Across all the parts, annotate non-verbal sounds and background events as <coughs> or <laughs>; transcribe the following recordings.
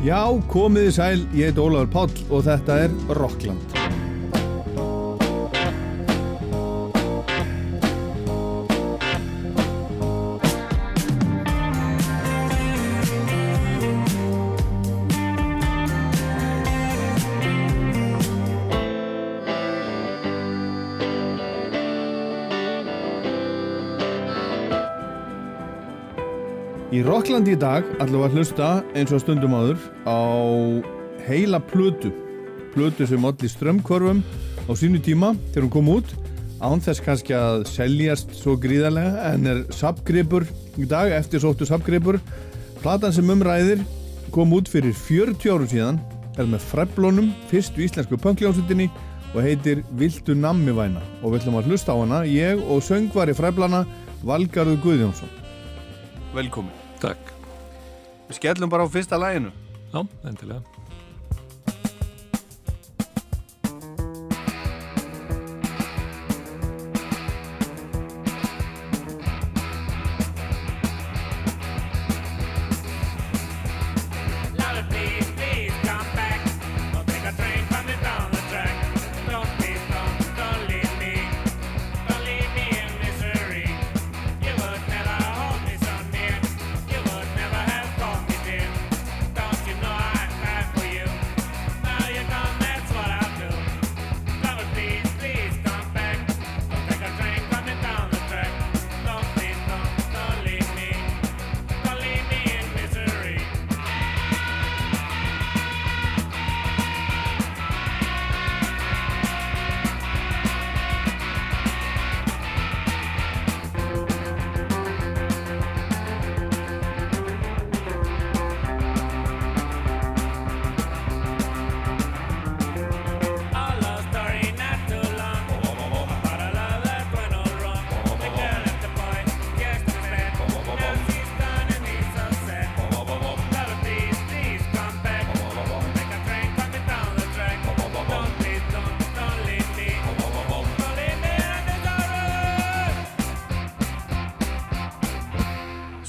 Já, komiði sæl, ég heit Ólafur Páll og þetta er Rockland. Í Rocklandi í dag ætlum við að hlusta eins og stundum áður á heila plötu. Plötu sem allir strömmkvörfum á sínu tíma þegar hún kom út án þess kannski að seljast svo gríðarlega en er sapgripur í dag, eftir sóttu sapgripur platan sem umræðir kom út fyrir 40 áru síðan er með freblónum, fyrstu íslensku punkljónsutinni og heitir Viltu nammi væna. Og við ætlum að hlusta á hana ég og söngvari freblana Valgarður Guðjónsson. Velkomin. Við skellum bara á fyrsta læginu. Já, endilega.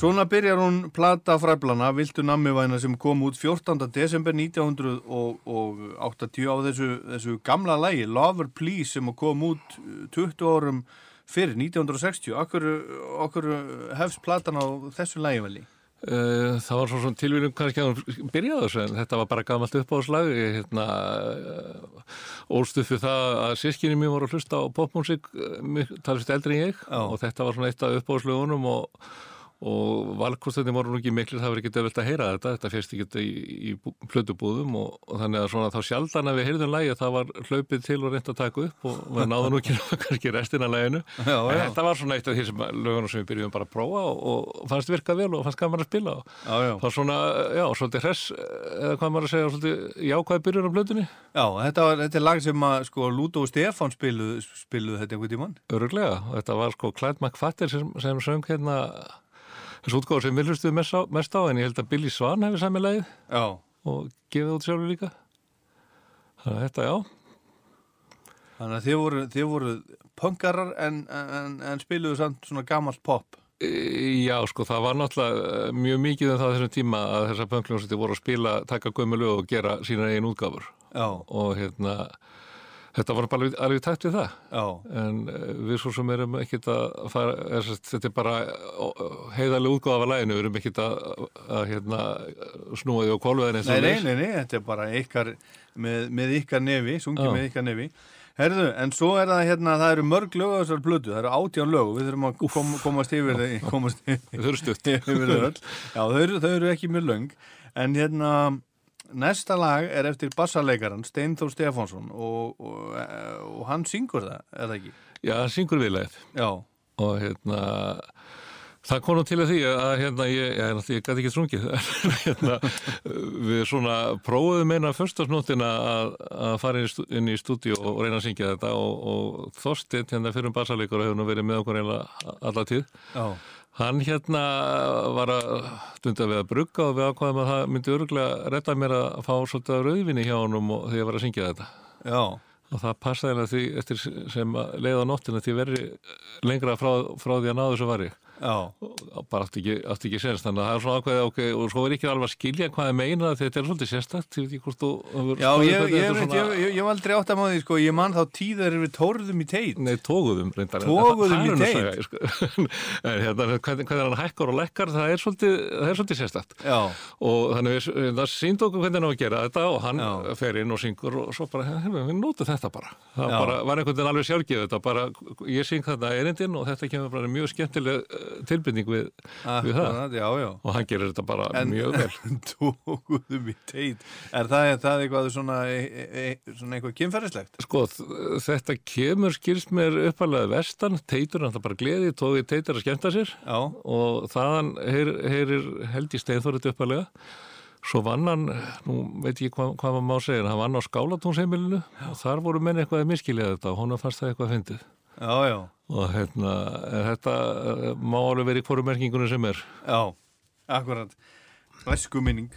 Svona byrjar hún plata fræblana Viltu nammivæna sem kom út 14. desember 1980 á þessu, þessu gamla lægi Lover Please sem kom út 20 árum fyrir 1960 okkur, okkur hefst platan á þessu lægivali? Uh, það var svona tilvíðum kannski að hún byrjaði þessu en þetta var bara gammalt uppáðslag hérna, uh, ólstuð fyrir það að sískinni mér voru að hlusta á popmusik talist eldri en ég Já. og þetta var svona eitt af uppáðslagunum og og valkostinni voru nú ekki miklu það verið ekki döfilt að heyra þetta þetta fyrst ekki í, í plötubúðum og, og þannig að svona þá sjaldan að við heyrðum lægi að það var hlaupið til og reynd að taka upp og við náðum nú ekki <laughs> kannski restin af læginu já, já. þetta var svona eitt af því sem lögunum sem við byrjum bara að prófa og, og fannst virkað vel og fannst gaman að spila og það var svona, já, svolítið hress eða hvað maður að segja, svolítið jákvæði byrjun á plötunni. Já, þetta, var, þetta er lag sem að sko Lúto og Stefán spiluð, spiluð þetta einhvern tíman Öruglega, þetta var sko Clyde McFatter sem, sem söng hérna þessu útgáð sem við hlustuðum mest, mest á en ég held að Billy Svan hefði sami leið já. og gefið út sjálfur líka. Þannig að þetta já. Þannig að þið voru, þið voru punkarar en, en, en spiluðu samt svona gammalt pop. Já sko það var náttúrulega mjög mikið en um það þessum tíma að þessar punkljónsiti voru að spila, taka gömulu og gera sína einn útgáfur. Já. og hérna Þetta var bara alveg tætt við það. Já. en eh, við svo sem erum ekkit að fara, er, þetta er bara heiðarlega útgáð af læginu, við erum ekkit að, að hérna, snúa því á kólveðin Nei, nei, nei, nei, þetta er bara ykkar með, með ykkar nefi, sungið með ykkar nefi. Herðu, en svo er það hérna, það eru mörg lög á þessar blödu, það eru átján lög við þurfum að kom, komast yfir komast yfir, <laughs> yfir þau Já, þau eru, þau eru ekki mjög löng. En hérna næsta lag er eftir bassarleikaran Steinþór Stefánsson og, og, og hann syngur það, er það ekki? Já, hann syngur viðlegð og hérna það konum til því að hérna ég, ég, ég, ég gæti ekki strungið <laughs> hérna, við svona prófum eina fyrstasnóttina að, að fara inn í stúdíu og reyna að syngja þetta og, og Þorstin hérna fyrir um bassarleikar hefur nú verið með okkur einlega alla tíð. Já Hann hérna var að stunda við að brugga og við ákvaðum að það myndi öruglega retta mér að fá svolítið af rauðvinni hjá því að ég var að syngja þetta. Já. og það passaði henni því eftir sem leiða á nóttina því verri lengra frá, frá því að náðu þessu var ég Já, og bara átti ekki, átti ekki sens þannig að það er svona ákveðið ok og svo er ekki alveg að skilja hvað ég meina þetta er svolítið sérstakt ég ég, var aldrei átt að máði sko, ég man þá tíðar við tórðum í teit Nei, tóguðum reyndar. Toguðum í Það teit. sko. <laughs> Hérna, hvernig, hvernig hann hækkar og lekkar það er svolítið, það er svolítið sérstakt. Já, og þannig við, það sínd okkur hvernig hann á að gera þetta og hann Já. fer inn og syngur og svo bara, hefur, við nótum þetta bara. Það bara, var einhvern veginn alveg bara, ég syng þarna erindin og þetta kemur bara mjög skemmtileg tilbyrning við, við það. Akkurat, já, já. Og hann gerir þetta bara En- mjög vel. <laughs> Tókuðum í teit. Er það, það eitthvað svona, e, e, svona eitthvað kynferðislegt? Sko, þetta kemur skýrst mér uppalega vestan, teitur hann það bara gleði, tóði teitur að skemmta sér. Já, og þaðan heyr, heyrir held í steinþórið uppalega svo vann hann, nú veit ég hvað, hvað maður má segja, en hann vann á skálatúnsheimilinu. Og þar voru menn eitthvað að miskilja þetta og hún fannst það eitthvað fyndið já, já, og hérna, þetta má alveg verið í hvoru merkingunum sem er? Já, akkurat. Væsku minning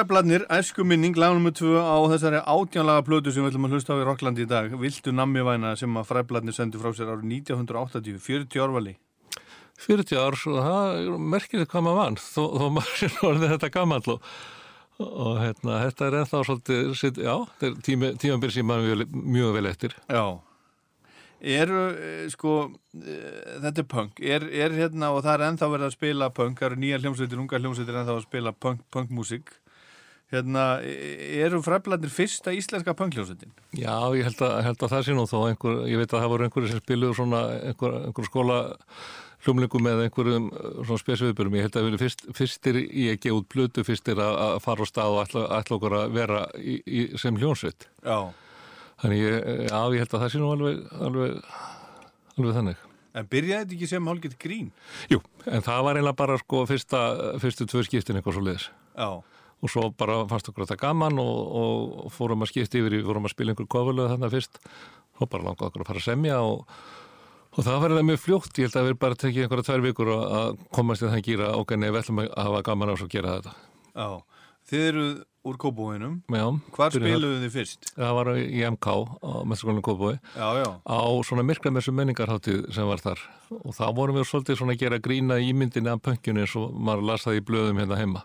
Fræbladnir, æsku minning, lag nr. 2 á þessari átjánlaga plötu sem við ætlum að hlusta á í Rocklandi í dag. Viltu nammivæna sem að Fræbladnir sendu frá sér árið 1980, 40 árvali 40 ár, það er merkilegt hvað maður vann þó, þó <laughs> er orðið þetta gammal og, og hérna, þetta er ennþá svolítið, já, þetta er tími, tímabir sem maður mjög, vel eftir. Já. Eru, eh, sko, eh, þetta er punk. Er, er hérna og það er ennþá verið að spila punk, það eru nýja hljómsveitir, unga hljómsveitir ennþá að spila punk, punkmusik Hérna, eh, eru Fræbladnir fyrsta íslenska punkhljómsveitin? Já, ég held að, held að það sé nú þó einhver, ég veit að það voru einhverju sem spiluðu svona einhver, einhver skóla hlumlingum með einhverjum uh, svona spesifiðbjörnum. Ég held að það verið fyrst, fyrstir í að gefa út plötu, fyrstir að, að fara á stað og ætla, ætla okkur að vera í, í, sem hljónsveit. Já Þannig, ég, já, ég held að það sé nú alveg, alveg, alveg þannig. En byrjaði þetta ekki sem hálfgett grín? Jú, en það var eiginlega bara sko fyrsta, fyrstu tvö skiptin eitthvað svo liðis. Já, og svo bara fannst okkur þetta gaman og, og fórum að skipta yfir, í- fórum að spila einhver kofurlega þarna fyrst. Og bara langaði okkur að fara að semja og, og það var það mjög fljótt, ég held að við bara tekið einhverja tvær vikur að- að komast í þann gýra og nei, við ætlum að hafa gaman á svo að gera þetta. Já. Þið eruð úr kópúinum Já, Hvar spiluðu þið fyrst? Það var í MK á Já, já, á svona myrkra messu menningarháttið sem var þar. Og það vorum við svolítið svona að gera grína ímyndinni af pönkjunni eins og maður lasaði í blöðum hérna heima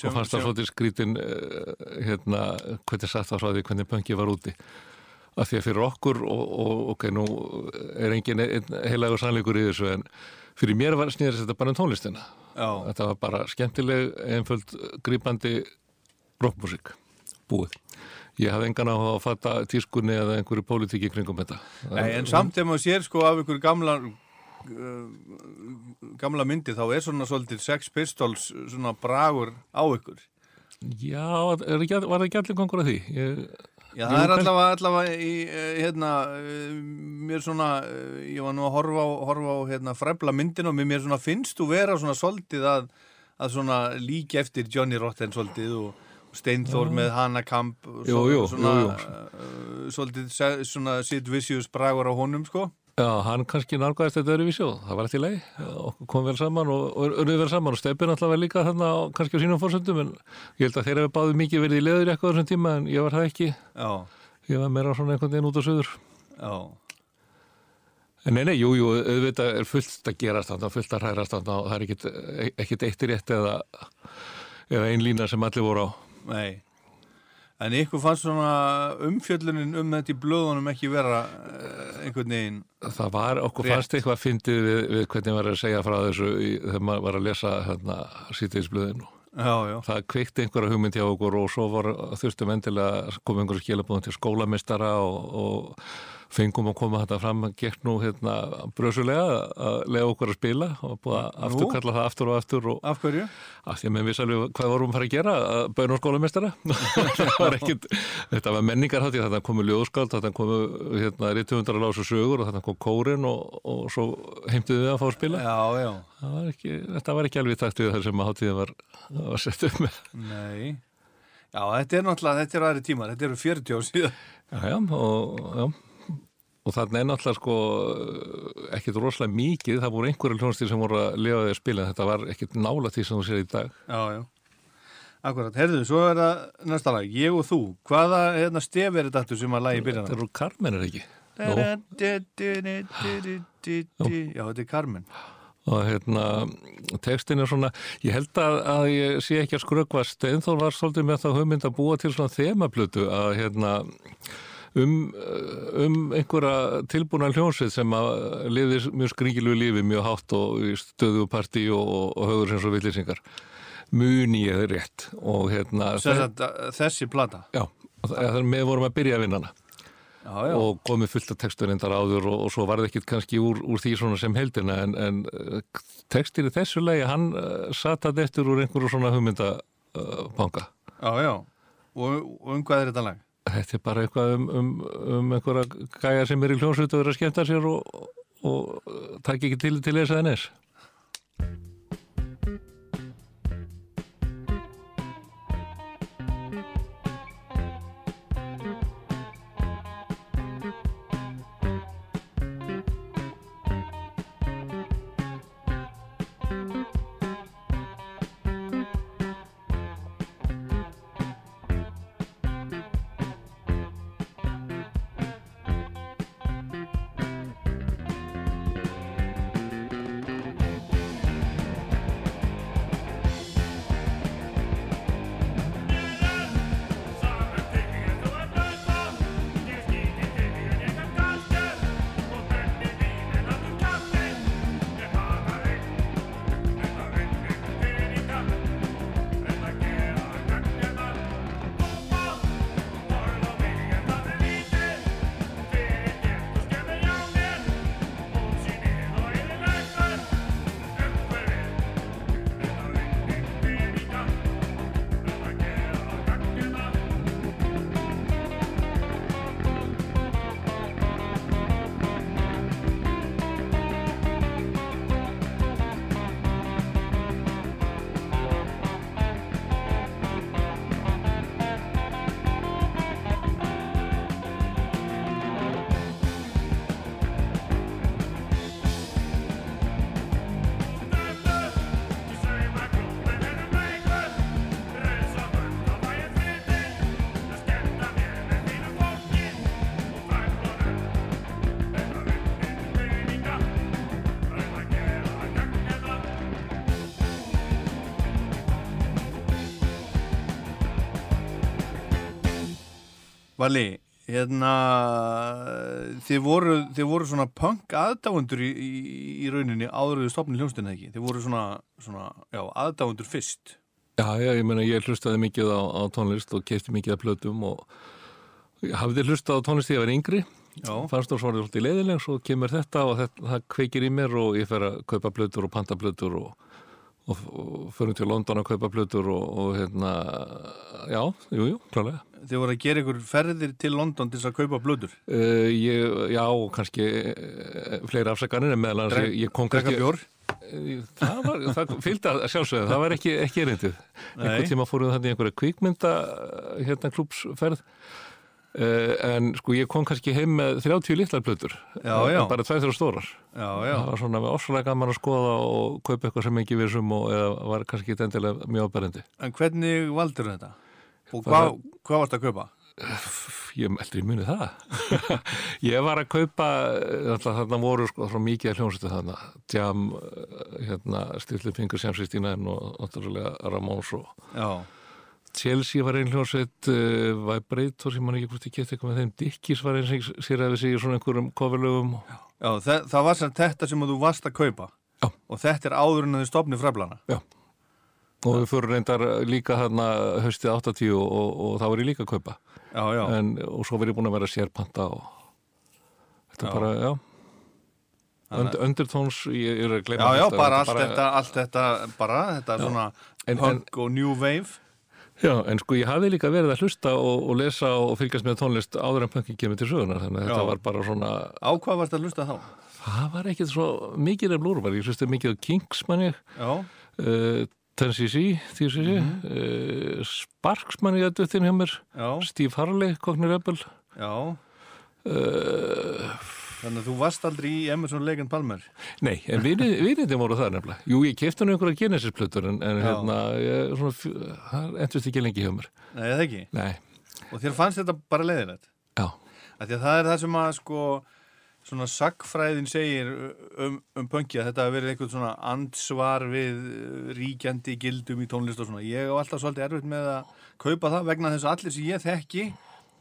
sjá- fannst það svolítið skrítin uh, hérna, hvernig satt það svo að því hvernig pönki var úti. Af því að fyrir okkur og, og ok, nú er engin heilagur sannleikur í þessu en fyrir mér var snýðist þetta bara um tónlistina. Já, þetta var bara skemmtileg, einföld, grípandi rockmusík búið. Ég hafði engan á að fatta tískunni eða einhverju pólitíki kringum þetta. Nei, en samt ef maður sér sko af ykkur gamla gamla myndi þá er svona svolítið Sex Pistols svona bragur á ykkur Já, er var það ekki allir kongur að því? Ég, Já, það er allavega, allavega í, eh, hérna, eh, mér svona, eh, ég var nú að horfa á, horfa á hérna, fræbla myndin og mér, svona finnst þú vera svona svolítið að, að svona líka eftir Johnny Rotten svolítið og Steinþór með Hanna Kamp og Jú, jú, svona, jú, eh, svolítið svona Sid Vicious bragur á honum, sko. Já, hann kannski nálgæðist þetta öðru vísjóð. Það var eftir leið. Okkur kom vel saman og, og unnið vel saman og Steppi náttúrulega var líka þarna kannski á sínum fórsöndum en ég held að þeir hefur báðu mikið verið í leður eitthvað á þessum tíma en ég var það ekki. Já, Ég var meira svona einhvern veginn út á söður. já, En nei, nei, jú, jú, auðvitað er fullt að gerast þarna, fullt að hrærast þarna og það er ekkit, ekkit eitt rétt eða, eða ein lína sem allir voru á. nei. En ykkur fannst svona umfjöllunin um þetta í blöðunum ekki vera eh, einhvern veginn, Það var, okkur Rétt. fannst eitthvað fyndið við, við hvernig var að segja frá þessu í, þegar maður var að lesa hérna sítiðisblöðinu. já, já, Það kveikti einhverja hugmynd hjá okkur og svo var, þurftum endilega að koma einhverju skilabúðum til skólamistara og, og fengum að koma þetta fram gekk nú hérna brösulega að lega okkur að spila og búið að afturkalla það aftur og aftur og af hverju? að því að með viss alveg hvað vorum að fara að gera að bæna skólamistara <laughs> það var ekkit, þetta var menningarhátti þetta komu ljóðskáld, þetta komu hérna, rítuhundar að lása sögur og þetta kom kórin og, og svo heimtuðu við að fá að spila Já, já, var ekki, þetta var ekki alveg takt við það sem að hátíðin var, var sett upp með nei. Já, þetta er náttúrulega, þetta eru aðri tímar, þetta eru 40 ár síðan. Já, já, og, já. Og þarna er náttúrulega sko ekkit rosalega mikið, það voru einhverju hljónstir sem voru að lifa því að spila, þetta var ekkit nála því sem þú sér í dag. Já, já. Akkurat, herðu, svo er það næsta lag, ég og þú. Hvaða hérna, stef er þetta sem að lagi byrjana? Þetta eru Carmen er ekki? Já, þetta er Carmen. Og hérna, textin er svona, ég held að, að ég sé ekki að skrökva Steinþór var svolítið með það hugmynd að búa til svona þemaplötu að hérna um, um einhverja tilbúna hljónsvið sem að liði mjög skringilu lífi, mjög hátt og stöðu partí og, og höfður sem svo villisingar. Muni ég rétt og hérna, sagt, þessi plata. já, og með vorum að byrja að vinna hana Já, já. og komið fullt af texturindar áður og, og svo var það ekkit kannski úr, úr því svona sem heldina en, en eh, textir í þessu lagi hann uh, satt að eftir úr einhverju svona hugmynda uh. Já, já. Og, og um hvað er þetta lag? Þetta er bara eitthvað um, um, um einhverja gæja sem er í hljónsveit og er að skemmta sér og, og, og takk ekki til til þess að Vali, hérna, þið voru, þið voru svona punk aðdáendur í, í, í rauninni áður við stopnum hljónstina ekki. Þið voru svona, svona, já, aðdáendur fyrst. Já, já, ég meina ég hlustaði mikið á, á tónlist og kefti mikið af plötum og hafði hlustað á tónlist þegar ég var yngri Já, fannst það svona svolítið leiðileg svo kemur þetta og þetta, það kveikir í mér og ég fer að kaupa plötur og panta plötur og, og, og fyrir til London að kaupa plötur og, og hérna já, jú, jú, klálega þið voru að gera ykkur ferðir til London til þess að kaupa blöður. uh, ég, Já, kannski uh, fleiri afsakanir en meðal annars ég, ég kom Drekka kannski bjór. Eh, það, var, það fylgdi að sjálfsögðu, það var ekki, ekki erindið einhvern tíma fórum þannig einhverja kvikmynda hérna klúpsferð uh, en sko ég kom kannski heim með 30 litlar. En bara tveið þeirra stórar Já, já. það var svona ofsalega gaman að skoða og kaupa eitthvað sem ekki vissum og eða var kannski ekki endilega mjög áberendi En hvernig valdur þetta? Og hvað, hvað varst að kaupa? ég meldur í muni það <laughs> ég var að kaupa alltaf þarna voru sko frá mikið að hljónsutu þarna Jam, eh, hérna Stilli Fingur Sjamsistínaðin og náttúrulega Ramóns og Já, Chelsea var einn hljónsveit uh, Vibrator sem man ekki hvort ég geti eitthvað með þeim Dickies var einn sem sér að við í svona einhverjum kofurlögum já það, það var sem þetta sem þú varst að kaupa. Já. Og þetta er áður en þið stopni fræflana. Og við fyrir reyndar líka þarna höstið 80 og, og, og þá var ég líka að kaupa Já, já. en, og svo verið búin að vera sérpanta og þetta Já. bara, já Und, Undertones, ég er að Já, gleyma já, þetta, bara þetta allt þetta, allt þetta, bara þetta svona En- punk og new wave. Já, en sko ég hafði líka verið að hlusta og, og lesa og fylgjast með tónlist áður en punkin kemur til sögunar þannig að Já. þetta var bara svona Á hvað varst að hlusta þá? það var ekkit svo mikið af lúrvar, ég hlusti mikið á Kings manni, Já, uh, Tennessee, TCC Mhm. uh, Sparks manni að duttin hjá mér já, Steve Harley, Cockney Rebel já. uh, Þannig að þú varst aldrei í Emerson Lake and Palmer. Nei, en vinindi <laughs> voru það nefnilega Jú, ég kefti hann einhverja Genesis-plötur en, en Já. hérna, ég, svona, það endurst ekki lengi hjá mér Nei, það ekki. Nei, Og þér fannst þetta bara leiðilegt. já, því að það er það sem að sko svona sagfræðin segir um, um punki að þetta hafi verið eitthvað svona ansvar við ríkjandi gildum í tónlist og svona. Ég á alltaf svolítið erfitt með að kaupa það vegna þess að allir sem ég þekki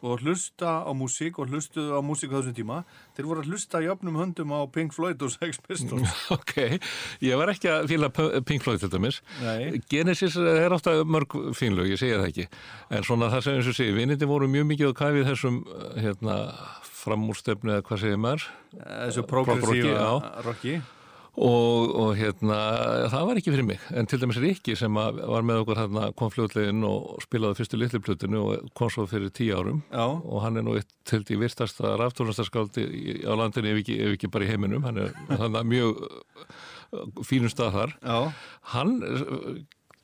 og hlusta á músík og hlustuðu á músík á þessum tíma, þeir voru að hlusta í öfnum höndum á Pink Floyd og Sex Pistols. <laughs> ok Ég var ekki að fíla P- Pink Floyd til dæmis. Genesis er ofta mörg fínlög, ég segja það ekki en svona það sem eins og segi, vinindi voru mjög mikið á kæfið þessum hérna, framúrstefnu eða hvað segir maður? Þessu Prog-rocki, progressífa já. rocki. og, og hérna, það var ekki fyrir mig. En til dæmis Rikki sem var með okkur hérna, kom fljóðlegin og spilaði fyrstu litlu plötinu og kom svo fyrir tíu árum. Já, og hann er nú eitt til því virtasta raftónastarskáldi á landinu ef ekki, ef ekki bara í heiminum. Hann er þannig mjög uh, fínum stað þar. Já, hann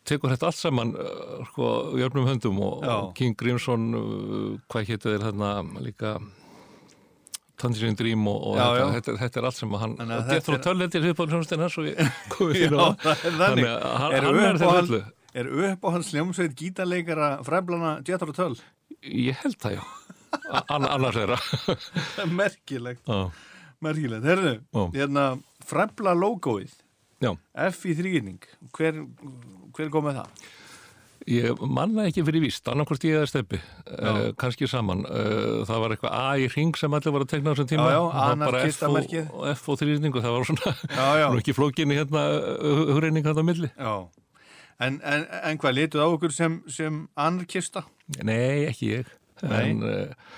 tekur þetta allt saman sko, í öfnum höndum og, og King Grimson uh, hvað hétu þeir hérna líka Tangerine Dream og, og Já, þetta, já. Þetta, þetta er allt sem hann þetta Jethro er- Tull þetta er á hljómsdinn hans og komum já, fyrir á þannig. að hann, er uppáhald- öllu Er upp á hans hljómsveit gítarleikara fræblana Jethro Tull? ég held það já An, annars er það <laughs> Merkilegt, merkilegt. Herðu, Já. hérna fræbla logoið. F í þrýgning, hver, hver kom með það? Ég manna ekki fyrir víst, annarkvort ég eða steppi, uh, kannski saman. Uh, það var eitthvað A í ring sem allir var að tekna á þessum tíma. Já, já, bara F og, anarkistamerkið. og þrýrningu, það var svona, Já, já, <laughs> nú ekki flókinni hérna uh, hugreining hann á milli. já. En, en, en hvað, letuð á okkur sem, sem anarkista? Nei, ekki ég. Nei. En uh,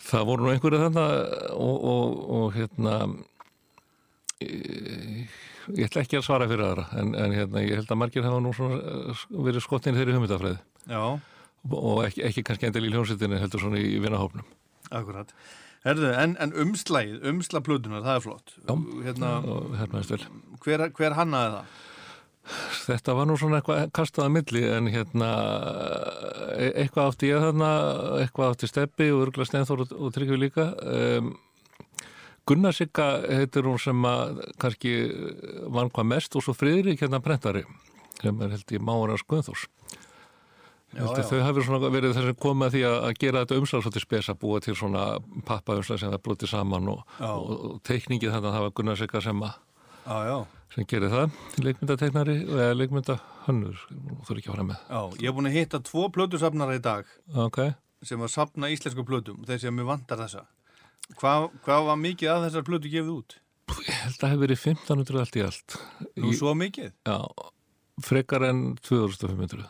það voru nú einhverju þarna og, og, og hérna, ég, ég ætla ekki að svara fyrir aðra, en, en hérna, ég held að margir hafa nú svona, uh, verið skottin þeirri hugmyndafræði Já, og ekki, ekki kannski endil í hljómsveitinni heldur svona í vinahófnum. akkurat. Herðu, en, en umslægið, umslaplutunar, það er flott. Já. Hérna, vel. hver, hver hannaði það? Þetta var nú svona eitthvað kastað að milli en hérna e- eitthvað átti ég þarna, eitthvað átti Steppi og örgulega Steinþór og, og Tryggvi líka. Um, Gunnar Sigga heitir hún sem að kannski vann hvað mest og svo Friðrik hérna prentari sem er held í Heldur, já. þau svona verið þess að koma því að að gera þetta umslag svolítið spes að búa til svona pappaumslag sem það brotið saman og, og, og teikningið þannig að það var Gunnar Sigga sem að Já, já, sem gerir það, leikmyndateiknari eða leikmyndahönnur, þú er ekki að fara með já. Ég er búin að hitta tvo plötusafnara í dag ok, sem að safna íslensku plötum, þeir sem mér vantar þessa. Hvað, hvað var mikið að þessar plötu gefið út? ég held að það hefur verið 1500 allt í allt Nú svo mikið? já, frekar en 2500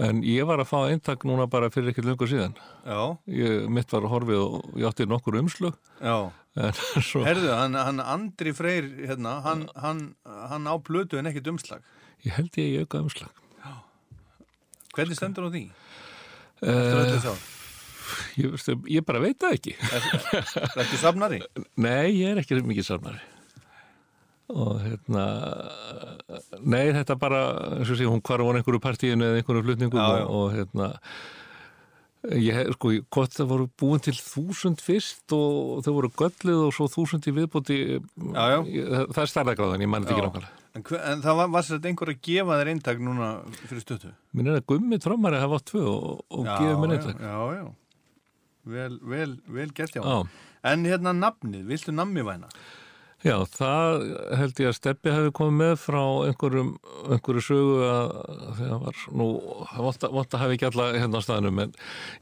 En ég var að fá eintak núna bara fyrir ekkert lungu síðan. Já, Ég, mitt var horfið og ég átti nokkur umslug. já. <laughs> Svo, Herðu, hann, hann Andri Freyr, hérna, hann, hann, hann á plötu en ekkert umslag. ég held ég auka umslag. Hvernig stendur á því? Uh, Eftir öllu þá. Ég, ég bara veit það ekki. Þetta er safnari? Nei, ég er ekki mikið safnari. Og hérna, nei, þetta bara, sé, hún hvar var einhverju partíinu eða einhverju flutningum Já, já. Og, og hérna, ég sko, hvort það voru búin til þúsund fyrst og þau voru göllið og svo þúsund í viðbóti, Já, já. Ég, það er stærðagráðan, ég mann þetta ekki Já. nákvæmlega. En, en það var, var sér þetta einhver að gefa þér eintak núna fyrir stötu? Minn er að gummi trommari hafa tvö og, og gefið mér eintak. Já, já, vel, vel, vel gert hjá. Já. En hérna nafnið, viltu nammi væna? Já, það held ég að Steppi hefði komið með frá einhverjum, einhverju sögu að það var nú, það vant að, að hafa ekki alla hérna á staðnum en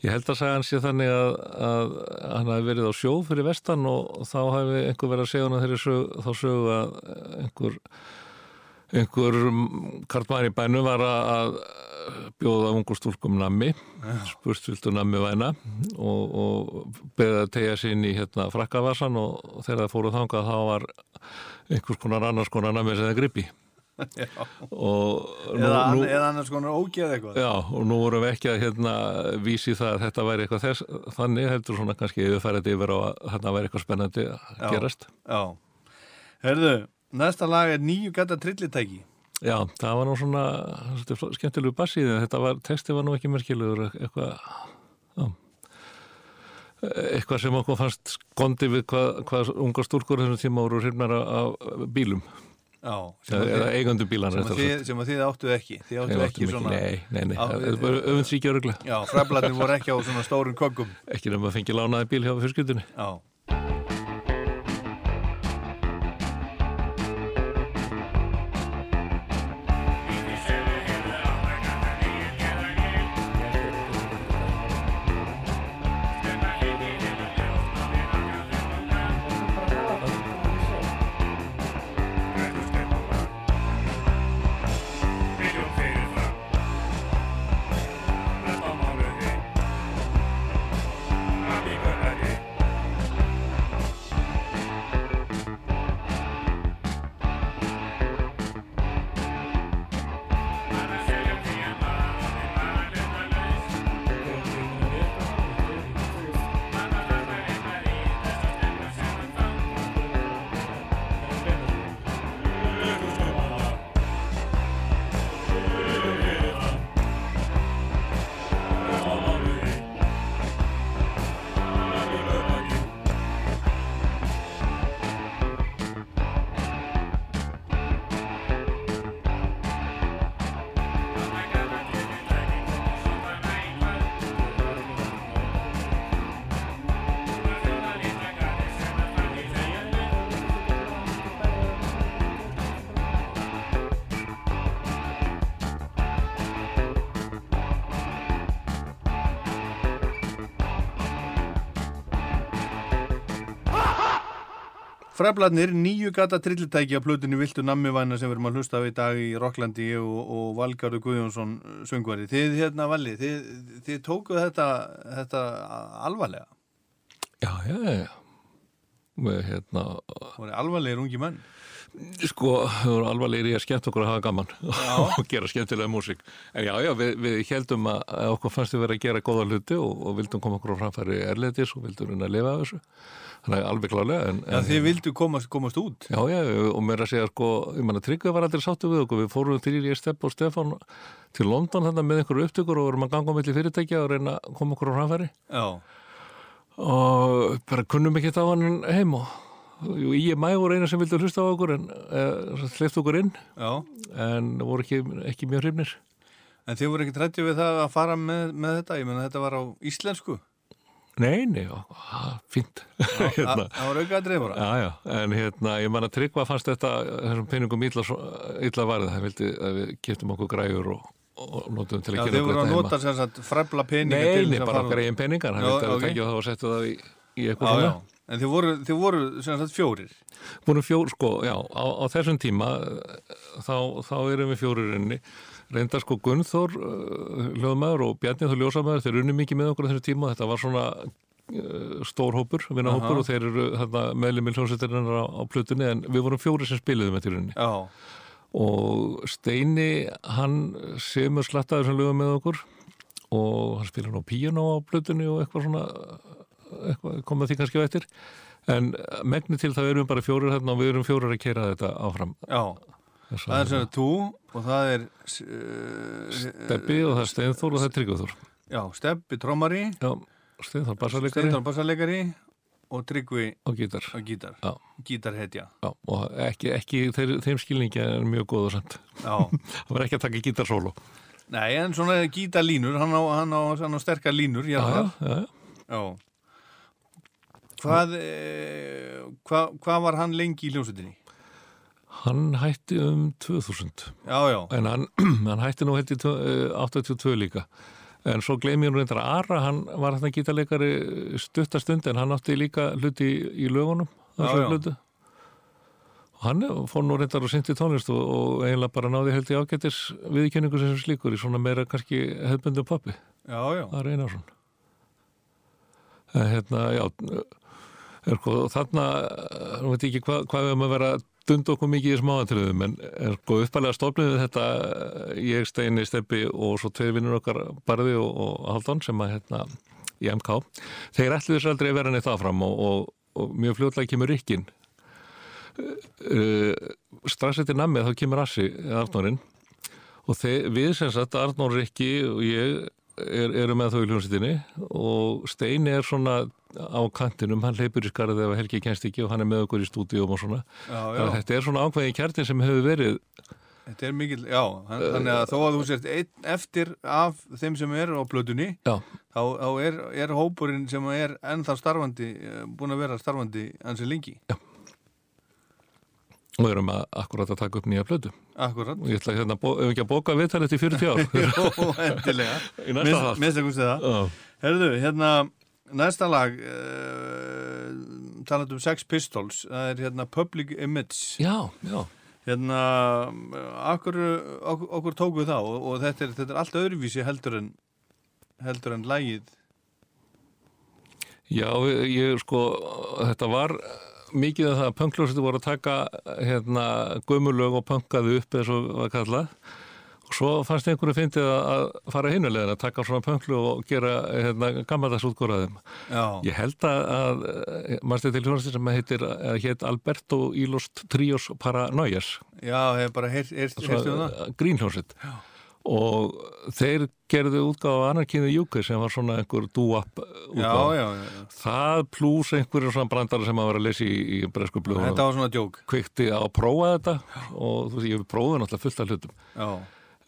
ég held að segja hann sé þannig að, að hann hafi verið á sjó fyrir vestan og þá hafi einhver verið að segja hann þeirri sögu, þá sögu að einhver einhver karlmann í bænum var að bjóða ungur stúlkum nammi spurst viltu nammi væna og, og beðið að tegja sér inn í hérna frakkavasan og, og þegar það fóru þangað þá var einhvers konar annars konar nammi sem það gripi Eða, nú, eða annars konar ógeð eitthvað? já, og nú vorum við ekki að hérna vísi það að þetta væri eitthvað þess þannig heldur svona kannski yfirfærið yfir á að þarna væri eitthvað spennandi að Já. gerast Já. Herðu, næsta lag er nýju gata trillitæki. Já, það var nú svona skemmtilegu bassið en þetta var, texti var nú ekki merkilegur eitthvað já. eitthvað sem okkur fannst skondi við hvað, hvað ungar stúrkur þessum tíma voru hrifnar af bílum Já. Sem eða, eigandi bílan sem, þið, sem að þið áttuð ekki. Þið áttuð ekki svona... Nei, nei, nei, það er bara öfundsvíkja öruglega Já, fræblatin voru ekki á svona stórum koggum. ekki nema að fengi lánaði bíl hjá fyrskjöldunni Já. Fræbladnir, nýju gata trillitæki á plötunni Viltu nammivæna sem við erum að hlusta á í dag í Rocklandi ég og, og Valgarður Guðjónsson söngvari. Þið hérna Valli, þið, þið tókuð þetta, þetta alvarlega. Já, já, já, já Við, hérna, Það voru alvarlegir ungi menn. sko, við vorum alvarlegir í að skemmt okkur að hafa gaman <laughs> og gera skemmtilega músík en já, já, við, við heldum að, okkur fannst við vera að gera góða hluti og, og vildum koma okkur á framfæri erlendis og vildum reyna að lifa af þessu þannig alveg klálega en, Já, en, þið vildu komast, komast út. Já, já, og mér að segja, sko, ég manna Tryggvi var aldrei sáttu við okkur, við fórum þrýr ég Stepp og Stefán til London þarna með einhverju upptökur og vorum að ganga á milli fyrirtækja og reyna að koma okkur á framfæri Já, og bara kunnum ekki á hann heim og ég mæ voru eina sem vildi hlusta á okkur en uh, hleyft okkur inn já. en voru ekki, ekki mjög hrifnir En þið voru ekki trættið við það að fara með, með þetta? Ég menna þetta var á íslensku. Nei, nei, já, <laughs> Það hérna, það var auka að dreifara. Já, já, en hérna, ég man að Tryggva fannst þetta þessum peningum illa, illa varðið, það vildi að við kiptum okkur græjur og, og notum til að Já, gera þið voru að þetta nota sem sagt fræbla peninga Nei, nei, að bara okkar eigin peningar, hann Já, vildi að við tekja það og setja það í, í eitthvað Já, svona. já. En þið voru, þið voru sem sagt fjórir. Búin fjór, sko, já, á, á þessum tíma þá, þá erum við fjórir inni Reyndar sko Gunnþór uh, hljóðmaður og Bjarni Þór ljósamæður, þeir unni mikið með okkur á þessu tíma, þetta var svona uh, stór hópur, vinnahópur og þeir eru þarna meðlum í hljómsveitarinnar á, á plutunni en við vorum fjóri sem spiluðum þetta í rauninni. Já, og Steini hann semur slattaður sem lögum með okkur og hann spilar nú píanó á plutunni og eitthvað svona eitthvað komað því kannski á eftir. En megni til það erum við bara fjórir þarna og við erum fjórir að kera þetta áfram. Já Það er sem þú og það er uh, Stebbi og það er Steinþór og það er Tryggvithór Já, Stebbi trommari. Já, Steinþór bassalegari Steintor bassalegari og Tryggvi og gítar. á gítar. Já. Gítarhetja Já, og ekki, ekki þeir, þeim skilningi er mjög góð og samt. Já, <laughs> það var ekki að taka gítarsólo nei en svona gítarlínur hann á, hann á, hann á sterkar línur já, já, já, já. Hvað, e, hvað, hvað var hann lengi í hljómsveitinni? Hann hætti um 2000 Já, já, en hann, <clears throat> hann hætti nú hætti 82 líka. En svo gleymi ég nú reyndar að Ara hann var þetta gítarleikari stuttastund en hann átti líka hluti í, í lögunum Já, og hann fór nú reyndar og synti tónlist og, og eiginlega bara náði held í ágættis viðkynningu sem slíkur í svona meira kannski hefðbundum pappi, já, já. Ara Einarsson. En hérna, já er sko, þarna nú veit ekki hvað hva við erum að vera að dunda okkur mikið í smáatriðum en er sko uppalega stofnum við þetta ég, Steini, Steppi og svo tveir vinnur okkar Barði og, og Haldón sem að hérna í MK þeir ætlu þess aldrei að vera neitt áfram og, og, og mjög fljótlega kemur Rikkin. Uh, strax eftir nammið þá kemur Assi Arnórin og þeir, við sem sagt Arnór Rikki og ég er, eru með þau í hljómsveitinni og Steini er svona á kantinum, hann leipur í skarðið ef Helgi kennst ekki og hann er með okkur í stúdíum og svona. Já, já, þetta er svona ákveðin kjartin sem hefur verið. Þetta er mikil, já hann- Þannig að þó að þú sért eftir af þeim sem eru á plötunni já, þá, þá er, er hópurinn sem er ennþá starfandi, eh, búin að vera starfandi ansi lengi og við erum að akkurat að taka upp nýja plötu. Akkurat. Og ég ætla hérna, ef ekki að bóka viðtal eftir 40 ár. <laughs> Jó, endilega. Í næsta þátt Minnst að það. Já. Herðu, hérna, næsta lag uh, talað um Sex Pistols það er hérna Public Image. Já, já, hérna, okkur, okkur, okkur tóku það og, og þetta, er, þetta er allt öðruvísi heldur en heldur en lagið. Já, ég sko þetta var mikið af það að punkljósitu voru að taka hérna gömulög og punkaðu upp eins og var kallað. Og svo fannst einhverju fyndið að fara hinulegin að taka svona punklu og gera hérna gammaldags útgóraðum Já, Ég held að, mannstu til hljónastir sem heitir, eða hétt Alberto Ilost Trios Paranoias? Já, hef bara heyrstu um það. Grínhljónsitt og þeir gerðu útgáfa Anarkynni Júki sem var svona einhver dúap Já, útgáfa. já, já, það pluss einhverjum svona brandara sem að vera að lesa í, í bresku blöðum þetta var svona djók. Kvikti á að prófa þetta og þú veist, ég hef prófað náttúrulega fullt af hlutum. Já,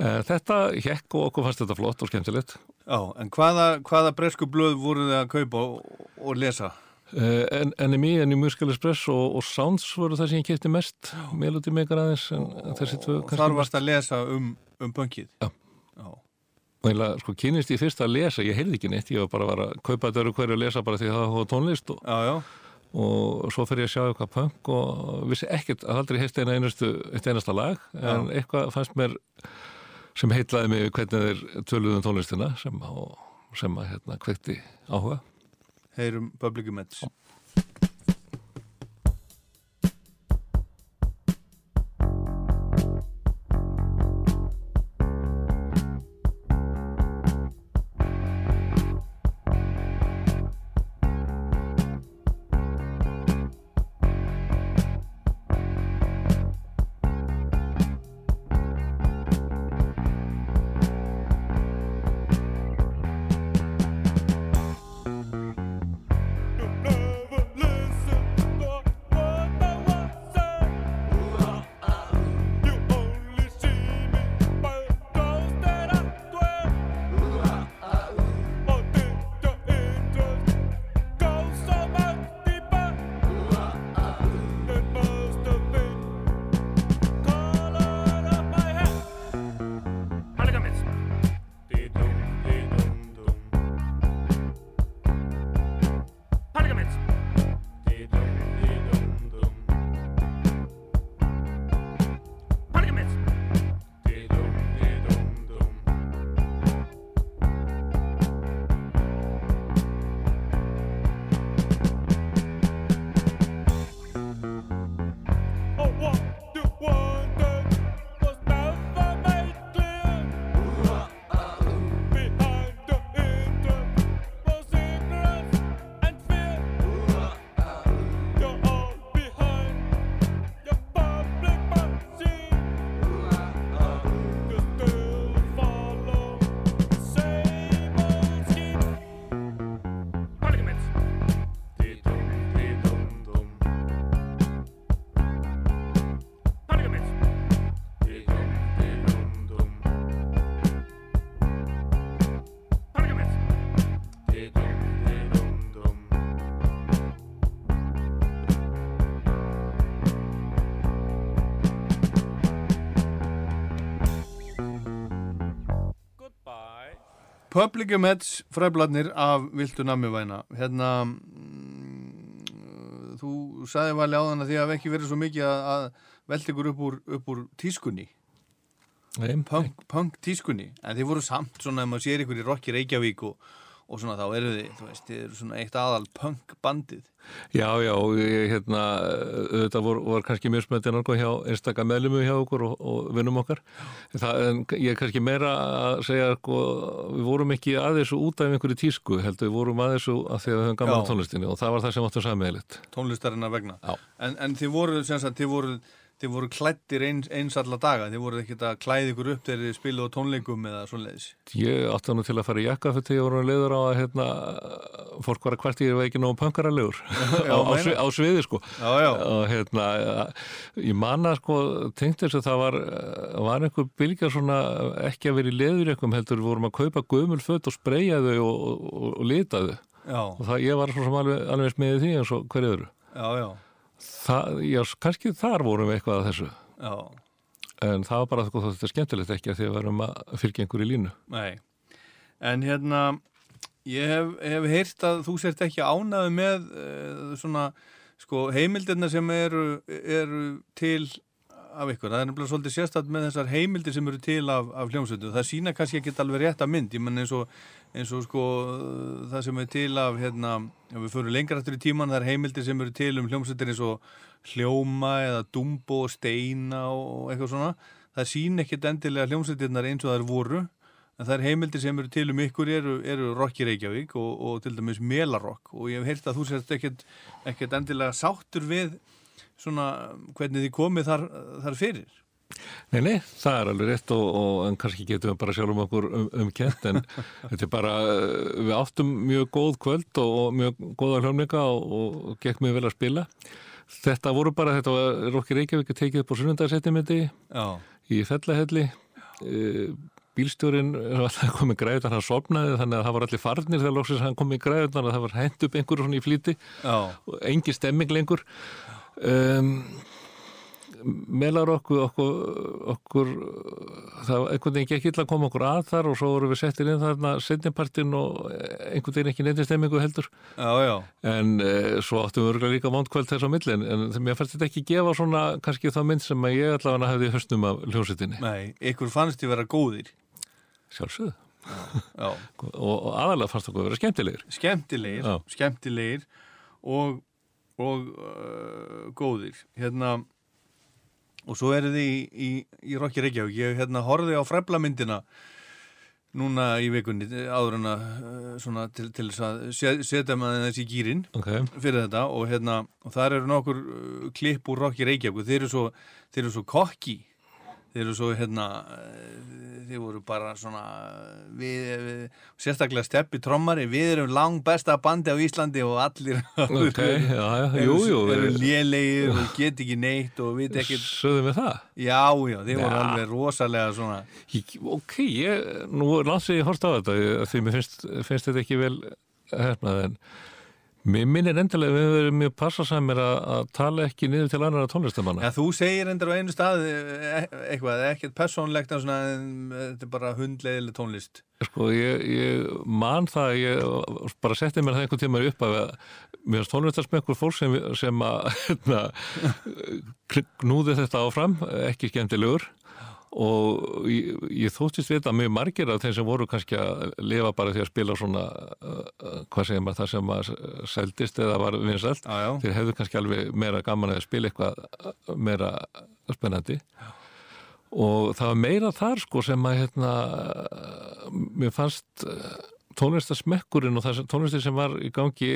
Eh, Þetta hekk og okkur fannst þetta flott og skemmtilegt. Já, en hvaða, hvaða bresku blöð voru þið að kaupa og, og lesa? Uh, en, NMI, en í Musical Express og, og Sounds voru það sem ég kefti mest. Melody Maker aðeins þar varst að lesa um, um punkið Já. Já, og eiginlega sko kynist ég fyrst að lesa ég heyrði ekki neitt, ég var bara að, að kaupa þetta öru hverju að lesa bara því að það var tónlist og, já, já, og svo fyrir ég að sjá eitthvað punk og vissi ekkert að aldrei heist eina einustu, eitt einasta lag en eitthvað fannst mér sem heitlaði mig hvernig þeir töluðum tónlistina sem, sem að hérna kveikti áhuga heyrum Public Image Public Meds fræbladnir af Viltu Namivæna hérna mm, þú sagði var ljáðan að því hafi ekki verið svo mikið að, að velta ykkur upp úr, upp úr tískunni. Nei, punk, punk tískunni. En þið voru samt svona ef maður sér ykkur í Rokki Reykjavík og, og svona þá eru þið þú veist, þið eru svona eitt aðal punk bandið Já, já, og hérna, þetta voru, voru kannski mjög smöndið náttúrulega hjá einstaka meðlumu hjá okkur og, og vinnum okkar. Það, en ég er kannski meira að segja, sko, við vorum ekki að þessu út af einhverju tísku, heldur við vorum að þessu að því að við höfum gaman á tónlistinni og það var það sem áttum sammeðlitt. tónlistarinnar vegna Já. en, en þið voru, sem sagt, þið voru þið voru klættir eins, eins alla daga. Þið voru ekkert að klæði ykkur upp þegar þið spilu á tónleikum eða svoleiðis? Ég átti nú til að fara í jakka fyrir því ég voru leiður á að, hérna, fólk var að hvert ég var ekki nóg punkaralegur <laughs> Já, á, á, svi, á sviði, sko. Já, já, og hérna ég manna sko, tengt þess að það var var einhver bylgja svona ekki að vera í leður einhverjum heldur. Við vorum að kaupa gömul fött og spreyja þau og, og, og lita þau. Já, og það, ég var svo sem alveg, alveg smiðið því eins og hverju öðru. Já, já, það, já, kannski þar vorum við eitthvað að þessu já. en það var bara sko, þetta er skemmtilegt ekki að því að við erum að fylgja einhverju línu Nei. En hérna, ég hef, hef heyrt að þú sért ekki ánaði með uh, svona, sko, heimildirna sem eru, eru til af ykkur. Það er nefnilega svolítið sérstætt með þessar heimildir sem eru til af, af hljómsveitu. Það sína kannski ekki alveg rétt að mynd. Ég menn eins og, eins og sko, það sem er til af, hérna, ef við fyrir lengra eftir í tíman, það er heimildir sem eru til um hljómsveitir eins og hljóma eða dumbo og steina og eitthvað svona. Það sína ekkit endilega hljómsveitirnar eins og það er voru en það er heimildir sem eru til um ykkur eru, eru Rokki Reykjavík og, og til dæmis Melarokk og ég hef heyrt að þú endilega sáttur við svona hvernig þið komið þar, þar fyrir? Nei, nei, það er alveg rétt og, og en kannski getum við bara sjálfum okkur um, um en <laughs> þetta er bara, uh, við áttum mjög góð kvöld og, og mjög góða hljómleika og, og gekk mjög vel að spila. Þetta voru bara, þetta var Rokki Reykjavík tekið upp á sunnundarsettimindi Já, í fellahelli. Uh, bílstjórin var komið græðunar, hann sopnaði þannig að það var allir farnir þegar lóksins hann komið græðunar að það var hent upp einhverju svona í flýti. Já, og engin stemming lengur um, melar okkur okkur, okkur það var einhvern veginn gekk illa að koma okkur að þar og svo vorum við settir inn þarna setnipartin og einhvern veginn ekki neitt stemmingu heldur. Já, já, en uh, svo áttum við örgulega líka vondkvöld þess á millin en mér fannst þetta ekki gefa svona kannski þá mynd sem að ég allavega hefði í höstum af hljómsettinni nei, ykkur fannst þið vera góðir. Sjálfsögðu. Já, og, og aðalega fannst okkur að vera skemmtilegir. Skemmtilegir, skemmtilegir. Og, og uh, góðir. Hérna og svo eru þið í, í, í Rokki Reykjavík. Ég hérna horfði á fræblamyndina núna í vikunni áður en að uh, svona til, til þess að se- setja maður þessi gýrin okay. fyrir þetta. Og hérna og þar eru nokkur uh, klipp úr Rokki Reykjavík. Þeir eru svo, þeir eru svo kokki þeir eru svo hérna uh, þeir voru bara svona við, við sérstaklega steppi trommari við erum lang besta bandi á Íslandi og allir ok, já, já, eru, jú, jú eru við- lélegir og get ekki neitt og veit ekki sögðum við það já, já, þeir voru Já. alveg rosalega svona Ég- Ok, ég, nú lansi ég horst á þetta því mér finnst, finnst þetta ekki vel hefnað en mér minnir endilega við verið mjög passasamir að, að tala ekki niður til annara tónlistamanna. Já, þú segir endur á einu stað eh, eitthvað, ekkert persónlegt en svona, en þetta er bara hundleiðileg tónlist Sko, ég, ég man það, ég bara setti mér það einhvern tíma upp að mér finnst tónlistarsmekkur fólk sem, sem að hérna, knúði þetta áfram, ekki skemmtilegur og ég, ég þóttist við að mjög margir af þeim sem voru kannski að lifa bara því að spila svona uh, uh, hvað segir maður það sem að seldist eða var vinsælt. Já, já, þeir hefðu kannski alveg meira gaman að spila eitthvað uh, meira spennandi. Og það var meira þar sko sem að hérna mér fannst uh, tónlistarsmekkurinn og það tónlistin sem var í gangi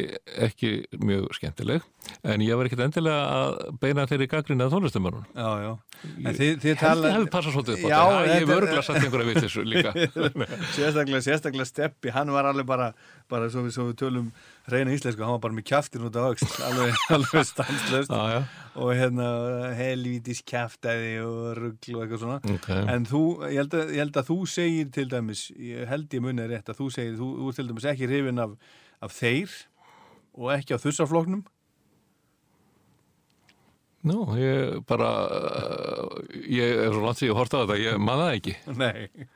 ekki mjög skemmtileg en ég var ekkert endilega að beina þeirri gaggrinni að tónlistamörnum já, já En þið, þið tala ég hefði passað svolítið upp á þetta. Ég hef örgulega satt einhverja við þessu líka. <laughs> sérstaklega, sérstaklega Steppi, hann var alveg bara bara svo við, svo við tölum reyna íslensku, hann var bara með kjaftin út á öxt <laughs> alveg, alveg stanslöst og hérna helvítis kjaftaði og rugl og eitthvað svona ok. en þú, ég held, að, ég held að þú segir til dæmis, ég held ég munið rétt að þú segir, þú, þú er til dæmis ekki hrifin af, af þeir og ekki á þussafloknum Nú, ég bara, ég er svo langt sem ég horta á þetta, ég maður það ekki. Nei.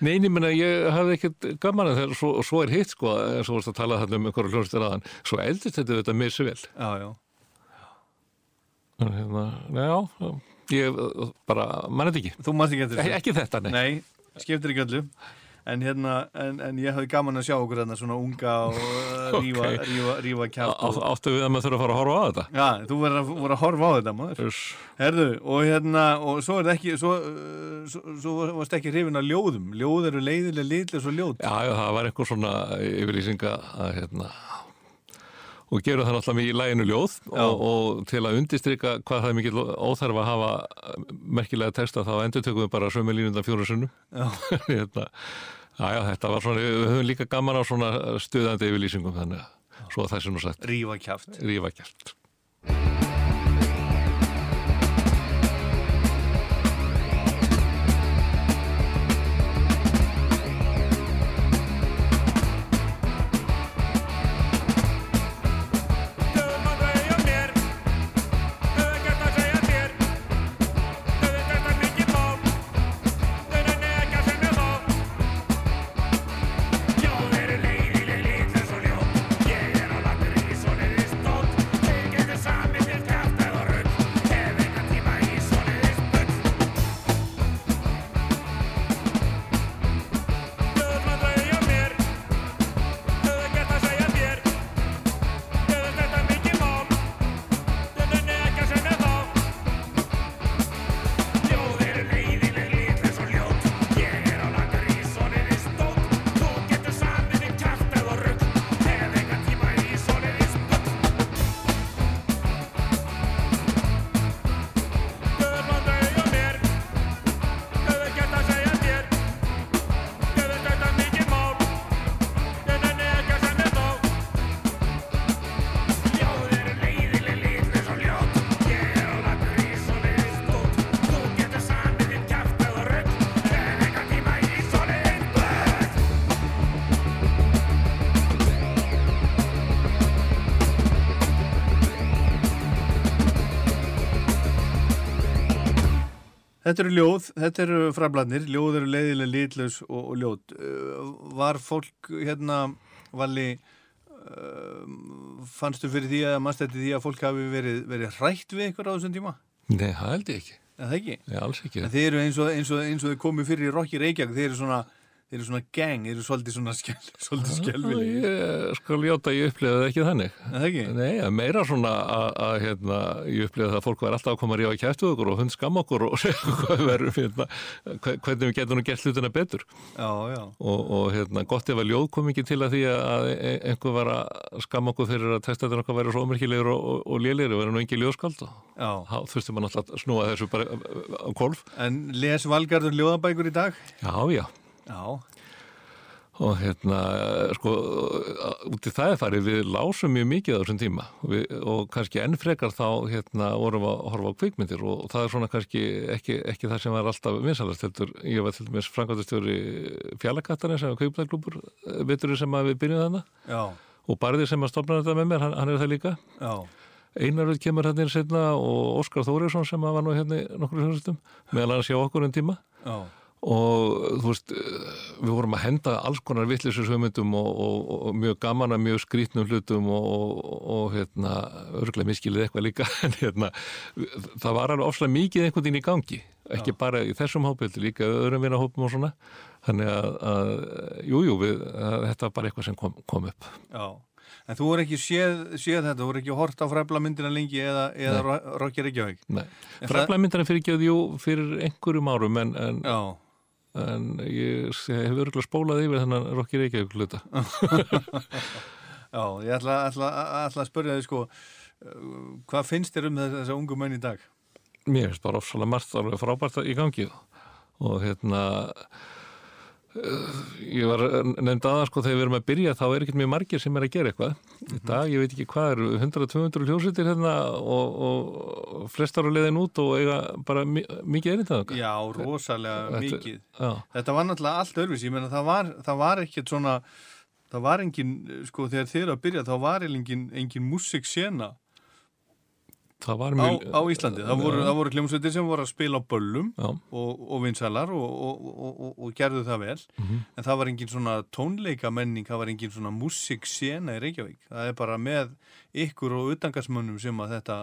Nei, ég meina, ég hafði ekkert gaman að þegar, svo, svo er hitt, sko, en svo vorst að tala þarna um einhverju hljónstir aðan, svo eldist þetta þetta mér svo vel. Já, já. En Hérna, já, ég bara, mann þetta ekki. Þú mást ekki eftir Ekki, ekki þetta, nei. Nei, skiptir ekki öllu. En hérna, en, en ég hafði gaman að sjá okkur hérna svona unga og uh, rífa, <laughs> Ok. rífa, rífa kjátt. Á, áttu við að maður þurfa að fara að horfa á þetta? Já, þú verður að, voru að horfa á þetta, maður. Herðu, og hérna, og svo er það ekki, svo, uh, svo, svo varst ekki hrifin af ljóðum. Ljóð eru leiðilega litlega svo ljóð. Já, já, það var einhver svona yfirlýsinga að hérna og gerum það náttúrulega í læginu ljóð og, og til að undistrika hvað það er mikið óþarf að hafa merkilega texta þá endur tökum við bara sömu línundan fjóru sunnum Já. <laughs> hérna, já, þetta var svona við höfum líka gaman á svona stuðandi yfirlýsingum þannig að svo að það sem nú sagt Rífa kjátt. Þetta eru ljóð, þetta eru frabladnir, ljóð eru leiðilega litlaus og, og ljót. Uh, var fólk hérna, Valli, uh, fannstu fyrir því að mannst eftir því að fólk hafi verið, verið hrætt við ykkur á þessum tíma? Nei, það held ég ekki, Er það ekki? Nei, alls ekki En þeir eru eins og, eins og, eins og þeir komið fyrir í Rocky Reykjavík, þeir eru svona, þeir eru svona gang, þeir eru svolítið svona <laughs> svolítið skjálfileg. Ég skal ljóta, ég upplifði það ekki þannig það ekki? Nei, að meira svona að, að hérna, ég upplifði það að fólk var alltaf að koma að rífa kæft við okkur og hund skam okkur og <laughs> segja hvað við verum hérna, hve- hvernig við getum nú gert hlutina betur Já, já. og, og hérna, gott ef að ljóð kom ekki til að því að e- einhver var að skam okkur fyrir að textaðin okkar væri svo ómerkilegur og, og, og lélegir og verið nú engin ljóðskald þá þurfti maður náttúrulega að snúa þessu bara á kolf En les Valgarður ljóðabækur í dag? Já, já Já. og hérna sko út í það er farið við lásum mjög mikið á þessum tíma við, og kannski enn frekar þá hérna vorum að horfa á kvikmyndir og, það er svona kannski ekki, ekki það sem var alltaf vinsalast heldur, ég var til dæmis frangvæntastjóri fjallakattarinn sem var kvikmyndaklúpur viturinn sem við byrjum þarna Já. og barðið sem að stofna þetta með mér, hann, hann er það líka Já. Einarveit kemur hérna inn setna og Óskar Þóriðsson sem var nú hérna í nokkur hljóðstum meðal hann sjá okkur en tíma Já. Og þú veist við vorum að henda alls konar vittlisins hugmyndum og, og, og mjög gaman að mjög skrítnum hlutum og, og, og hérna, örgulega miskilið eitthvað líka <laughs> en hérna, það var alveg ofslega mikið einhvern veginn í gangi ekki bara í þessum hópildi, líka öðrum vinna hópum og svona, þannig að, að jú, við, að, þetta var bara eitthvað sem kom, kom upp Já. En þú voru ekki séð, séð þetta, þú voru ekki hort á fræbla myndina lengi eða, eða Ro- Rocky Reykjavík? Nei, En það- fræfla myndana fyrir ekki jú, fyrir einhverjum árum en, en, Já. En ég, hef örgulega spólað yfir þennan Rokki Reykjavík hluta <laughs> Já, ég ætla, ætla, ætla að spyrja þig sko, hvað finnst þér um þess- þessa ungu menn í dag? mér finnst bara ofsalega margt alveg frábært í gangi og hérna ég var nefnd aðan sko þegar við erum að byrja þá er ekkert mjög margir sem er að gera eitthvað. Í dag, ég veit ekki hvað eru 100-200 hljósitir hérna og, og flestar á leiðin út og eiga bara mi mikið erindað Já, rosalega Þetta- mikið. Já, Þetta var náttúrulega allt öðruvísi, ég meina það var, það var ekkert svona, það var engin, sko þegar þið eru að byrja þá var engin, engin músiksena það var á, mjög... á Íslandi. Það voru, það voru hljómsveitir sem voru að spila á böllum Já, og, og vinsalar og, og, og, og, og gerðu það vel. Mhm. En það var engin svona tónleika menning, það var engin svona músiksena í Reykjavík. Það er bara með ykkur og utangarsmönnum sem að þetta,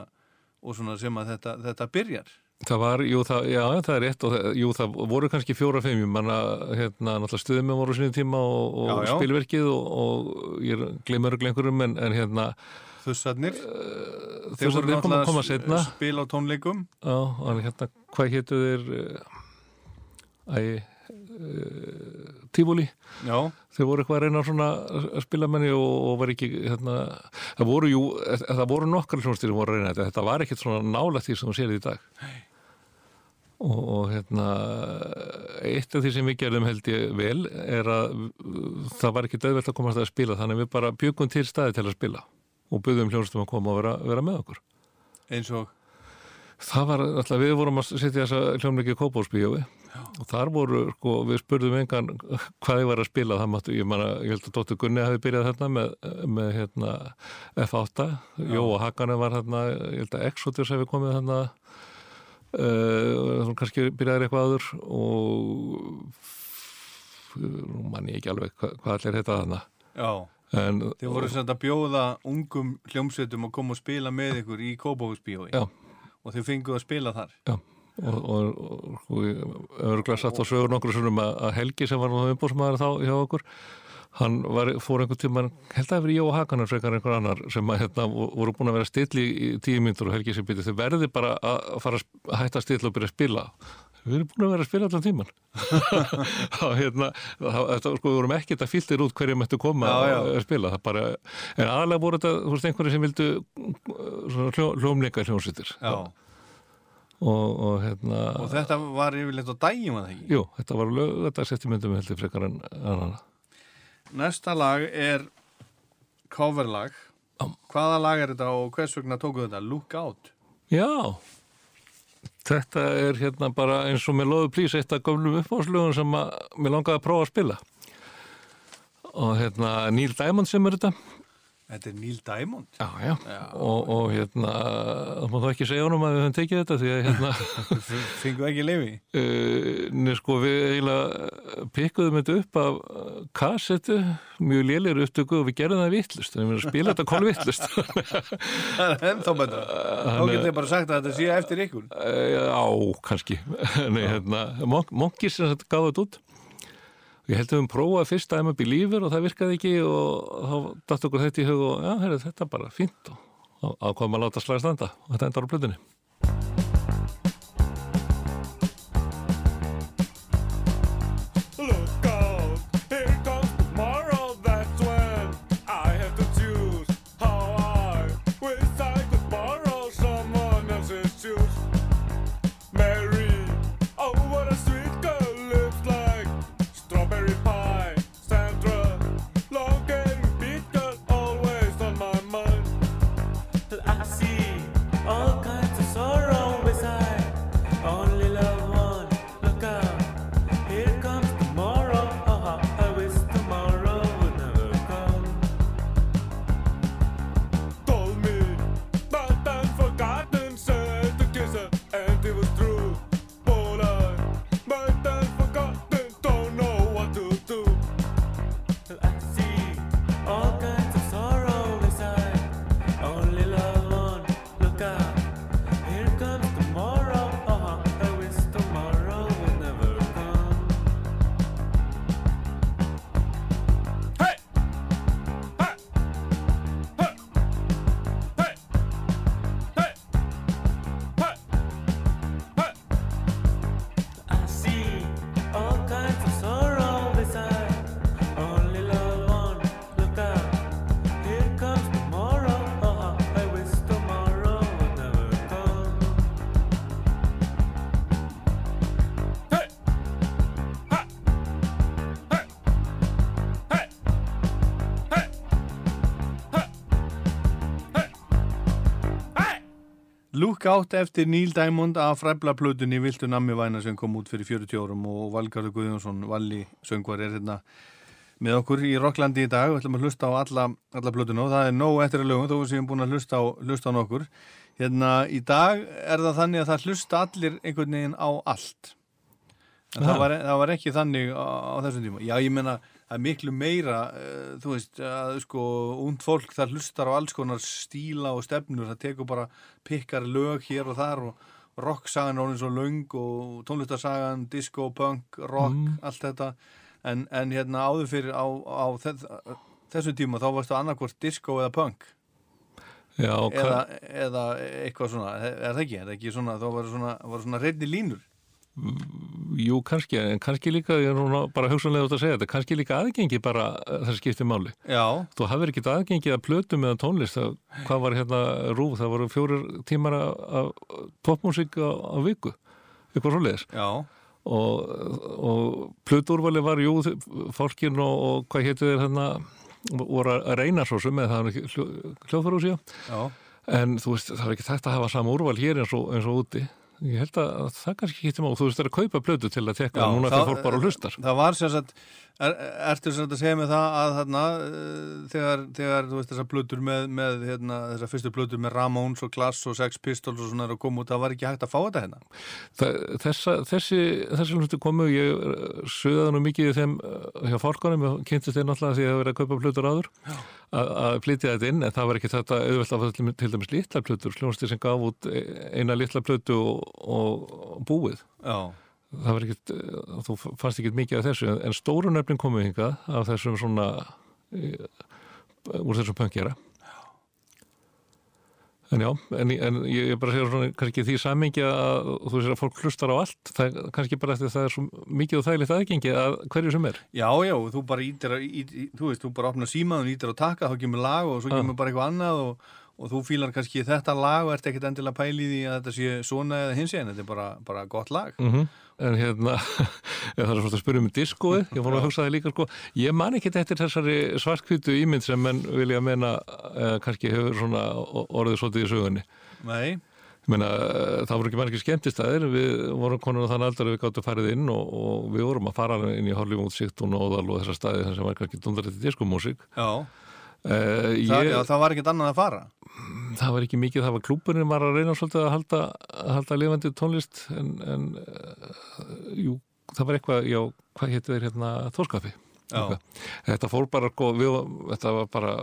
og svona sem að þetta, þetta byrjar. það var, jú, það, já, það er rétt og það, jú, það voru kannski fjóra fimm ég manna, hérna, náttúrulega stuðum voru sinni tíma og, og Já, já. spilverkið og, og ég glemur einhverjum en, en hérna Þussarnir, að þeir koma, koma setna spila á tónleikum. Já, og hérna, hvað hétu þeir uh, Æ uh, Tífúli Já, þeir voru eitthvað að reyna svona að spila menni og, og var ekki hérna, það voru jú, það voru nokkar hljónstýri voru að reyna þetta, þetta var ekkit svona nálægt því sem þú sér í dag. Og, og hérna eitt af því sem við gerðum held ég vel er að það var ekki döðvelt að komast að spila þannig að við bara byggum til staði til að spila og byggðum hljónstum að koma og vera, vera með okkur. Eins og, Það var alltaf, við vorum að setja þessa hljómleiki í Kópásbíói og þar voru, sko, við spurðum engan hvað ég var að spila, það máttu, ég manna, ég held að Dóttur Gunni hafi byrjað þarna með, með hérna, F8, Jó og Hakane var þarna, ég held að Exodus hefði komið þarna, uh, kannski byrjaði eitthvað aður og nú mann ég ekki alveg hvað, hvað allir heita þarna. já, En, þið voru sem þetta bjóða ungum hljómsveitum að koma og spila með ykkur í Kópavóksbíói. Já. Og þið fenguð að spila þar. Já, og, og, og, og örgulega satt á sögur nokkur svona að Helgi sem var nú umbúrsmaður þá hjá okkur hann var, fór einhvern tíma held að verið Jó Hakanar frekar einhver annar sem að hérna voru búin að vera stilli í tíu myndur og Helgi sem byrði þau verði bara að fara að hætta að stilla og byrja að spila við erum búin að vera að spila allan tíman þá <laughs> hérna þá, sko, við vorum ekkert að fylgtir út hverju mættu koma Já, já. að spila bara, en aðalega voru þetta þú veist einhverju sem vildu hljó, hljómleika hljómsýttir Já. og, og hérna Og þetta var yfirleitt á daginn, var það ekki? Jú, þetta var lög, þetta setti myndum heldur frekar en annan. Næsta lag er coverlag. Hvaða lag er þetta og hvers vegna tókuð þetta? Look Out. Já, þetta er hérna bara eins og með loðu plís eitt af gömlum uppáðslögum sem mér langaði að prófa að spila. Og hérna Neil Diamond sem er þetta. Þetta er Neil Diamond. Já, já. Og, og hérna, það má þá ekki segja honum að við höfum tekið þetta því að hérna, <laughs> Fenguð ekki lifi? uh, neð sko við eiginlega pikkuðum þetta upp af kassetu, mjög lélir upptöku og við gerðum það vittlust, en við spila þetta kól vittlust. <laughs> Það er ennþá betra. Þá getur þið bara sagt að þetta sé eftir ykkur. Eh, Já, kannski. <laughs> Nei, hérna, Mon- Monkeys sem þetta gáði þetta út. Ég held að við prófaði fyrst að MB Lífur og það virkaði ekki og þá datt okkur þetta í hug og já, heyrðu, þetta er bara fínt og ákvaðum að láta slaga standa og þetta endar á blöðinni. Out eftir Neil Diamond af fræbla plötunni Viltu nammi væna sem kom út fyrir 40 árum og Valgarður Guðjónsson, Valli söngvar er hérna með okkur í Rocklandi í dag, við ætlum að hlusta á alla, alla blötuna og það er nóg eftir að lögum þó við séum búin að hlusta á, hlusta á nokkur. Hérna í dag er það þannig að það hlusta allir einhvern veginn á allt. En það var, það var ekki þannig á, á þessum tíma, já ég menna það er miklu meira, uh, þú veist að sko, und fólk það hlustar á alls konar stíla og stefnur. Það tekur bara pikkar lög hér og þar og rocksagan er orðin svo löng og tónlistarsagan, disco, punk, rock, allt þetta. En, en hérna áður fyrir á, á þess, þessum tíma þá varstu annarkvort disco eða punk. Já, eða, eða eitthvað svona, er það ekki? Er það ekki svona, þá var svona, var svona reyndi línur jú, kannski, en kannski líka, ég er núna bara hugsanlega út að segja þetta, kannski líka aðgengi bara eh, þessi skipti máli. Já, Þú hafðir ekki aðgengi að plötum eða tónlist, það, hvað var hérna rúf, það voru fjórir tímar af- popmusík á, á viku, eitthvað svoleiðis. já, Og, og plötuúrvali var, jú, fólkin og, og hvað hétu þeir hérna, voru að reyna svo sem eða það ekki hljóðfæru síðan. já En þú veist, það er ekki tægt að hafa sama úrval hér eins og, eins og úti. Ég held að það kannski getur má, þú veist, það er að kaupa plötu til að tekka, núna þegar fólk bara hlustar. Það var sagt, er, ertu sem að segja með það að þarna, uh, þegar, þegar þú veist þessar plötur með, með hérna, þessar fyrstu plötur með Ramones og Class og Sex Pistols og svona er að koma út, það var ekki hægt að fá þetta hérna. Þessa, þessi, þessi hlustu komu, ég sögði nú mikið í þeim uh, hjá fólkanum, ég kynntist þeir náttúrulega því að það verið að kaupa plötur áður, að, flytja þetta inn, en það var ekki þetta auðvelt að fá til, dæmis litla plötur, sljónsti sem gaf út eina litla plötu og, og búið. Já, það var ekkert, eh, þú fannst ekkert mikið af þessu, en- stóru nöfnin komu hingað af þessum svona e, úr þessum pönkjara. En já en, en ég bara segja svona kannski því samingi að þú sér að fólk hlustar á allt það, kannski bara eftir það er svo mikið og þægilegt aðgengi að hverju sem er. Já, já, þú bara ítir að, ít, þú veist, þú bara opnar símaðun, ítir að taka, þá kemur lag og svo kemur bara eitthvað annað og, og þú fílar kannski þetta lag og ert ekkert endilega pæli í að þetta sé svona eða hins en þetta er bara, bara gott lag. mm en hérna <laughs> það er svolítið að spyrja um diskóið ég fór að hugsa það líka sko. Ég man ekki eftir þessari svartkvítu ímynd sem menn vilja meina eða kannski hefur svona orðið svolítið í sögunni. Nei, meina, eh, það voru ekki margir skemmtistæðir, við vorum konur á þann aldar að við gáttum farið inn og, og við vorum að fara inn í Hollywood, Sigtún og Óðal og þessar staði sem var kannski dundar til diskomúsík. já, Uh, það, ég, já, það var ekkert annað að fara. það var ekki mikið, það var klúburinn var að reyna svolítið að halda, að halda lifandi tónlist en, en uh, jú, það var eitthvað, já, hvað hétu þeir hérna, þórskapi. Þetta fór bara, sko, við, þetta var bara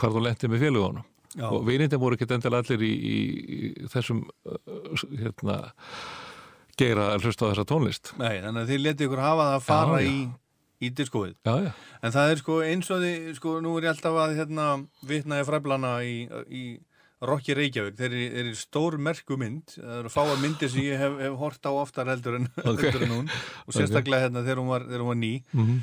hvað þú lentið með félugunum Já, og vinindin voru ekki endilega allir í, í, í þessum uh, hérna geira að hlusta á þessa tónlist nei, þannig að þið letið ykkur hafa það að fara já. í, í diskóið. já, já, En það er sko eins og því, sko, nú er ég alltaf að hérna vitnaði fræblana í, í Rokki Reykjavík, þeir eru, eru stór merku mynd, það eru fáar myndir sem ég hef, hef hort á oftar heldur en, Ok. heldur en hún. Og sérstaklega hérna þegar hún var, þegar hún var ný. Mm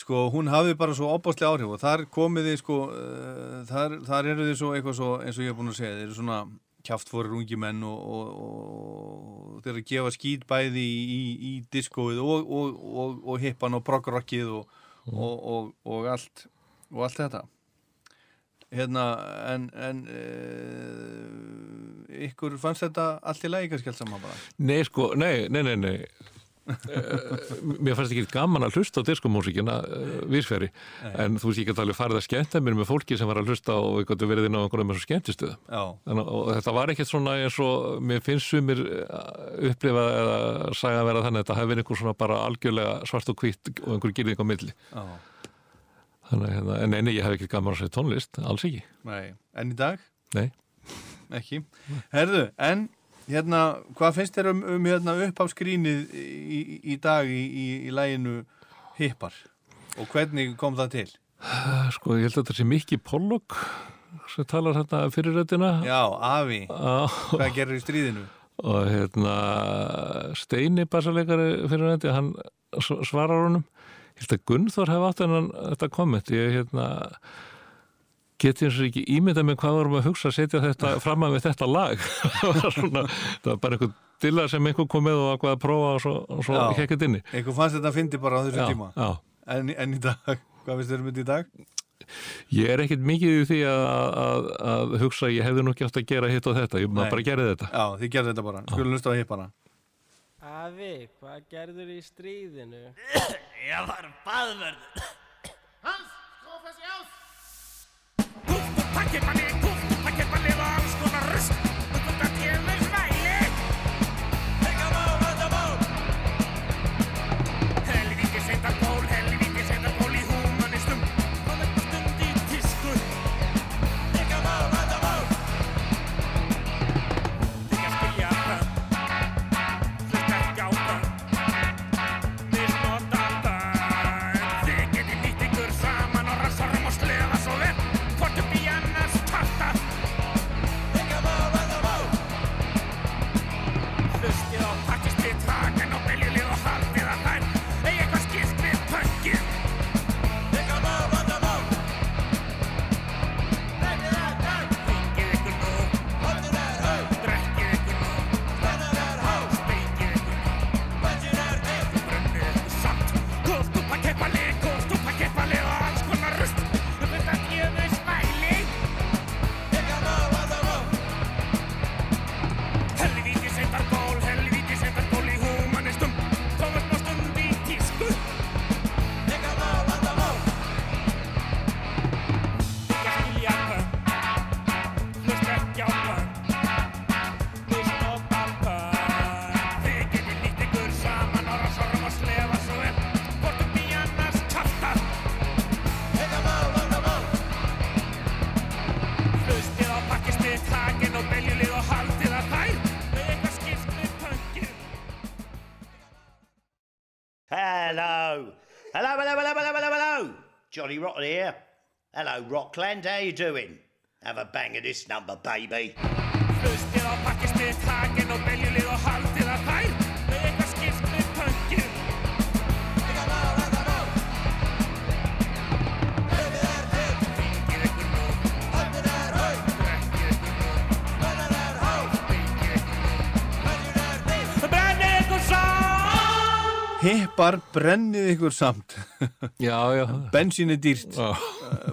sko, hún hafði bara svo opáslega áhrif og þar komið þið sko uh, þar, þar eru þið svo eitthvað svo eins og ég hef búin að segja, þeir eru svona kjaftfórir ungi menn og, og, og þeir að gefa skýt bæði í, í, í diskóið og, og, og, og hippan og proggrockið og, og, og allt og allt þetta. Hérna en, en uh, ykkur fannst þetta allt í lagi kannski allt saman bara? Nei, sko, nei, nei, nei, nei Mér fannst ekki gaman að hlusta á diskomúsíkina uh, vísferi, en þú veist ég gæti alveg farið að skemmta mér með fólki sem var að hlusta og við gætu verið inn á einhverjum þessu skemmtistuðum já, Þannig, og þetta var ekkert svona eins og mér finnst sumir upplifa eða sagja að vera þannig að þetta hefði verið einhver svona bara algjörlega svart og hvitt og einhver gyrðing á milli. Já, Þannig, að, hérna, en eini, ég hef ekki gaman að segja tónlist, alls ekki. Nei. En í dag? Nei, Ekki. Herðu, en hérna, hvað finnst þér um, um hérna, uppáfskrínið í, í, í dag í, í, í læginu Hippar? Og hvernig kom það til? sko ég held að þetta sé Mikki Pollock sem talar hérna fyrirrættina Já, Afi, og, hvað gerir í stríðinu? og hérna Steini bassaleikari fyrirrætti, hann svarar honum ég held að Gunnþór hef átt hennan þetta komment, ég hérna geti eins og ekki ímynda með hvað vorum að hugsa að setja þetta fram að við þetta lag <laughs> það var svona, það var bara einhver dilla sem einhver kom með og að prófa og svo, svo hekkið inni Einhver fannst þetta að fyndi bara á þessum já, tíma. já. En, en í dag, hvað finnst þér um þetta í dag? Ég er ekkit mikið í því að, að, að hugsa ég hefði nú ekki átt að gera hitt og þetta, ég maður bara gerði þetta Já, þið gerði þetta bara. Skulum hlusta á Hippana. Afi, hvað gerður í stríðinu? <coughs> Ég var baðverð. Get my man. Johnny Rotten here. Hello, Rockland. How you doing? Have a bang of this number, baby. Hlustið á pakkistið, takin og beljulið og haldið að þær með eitthvað skipt við pönkið. Þingið ykkur nú. Drekkið ykkur nú. Steikið ykkur nú. Brennið ykkur saman! Hippar, brennið ykkur samt Já, já, Bensín er dýrt, já,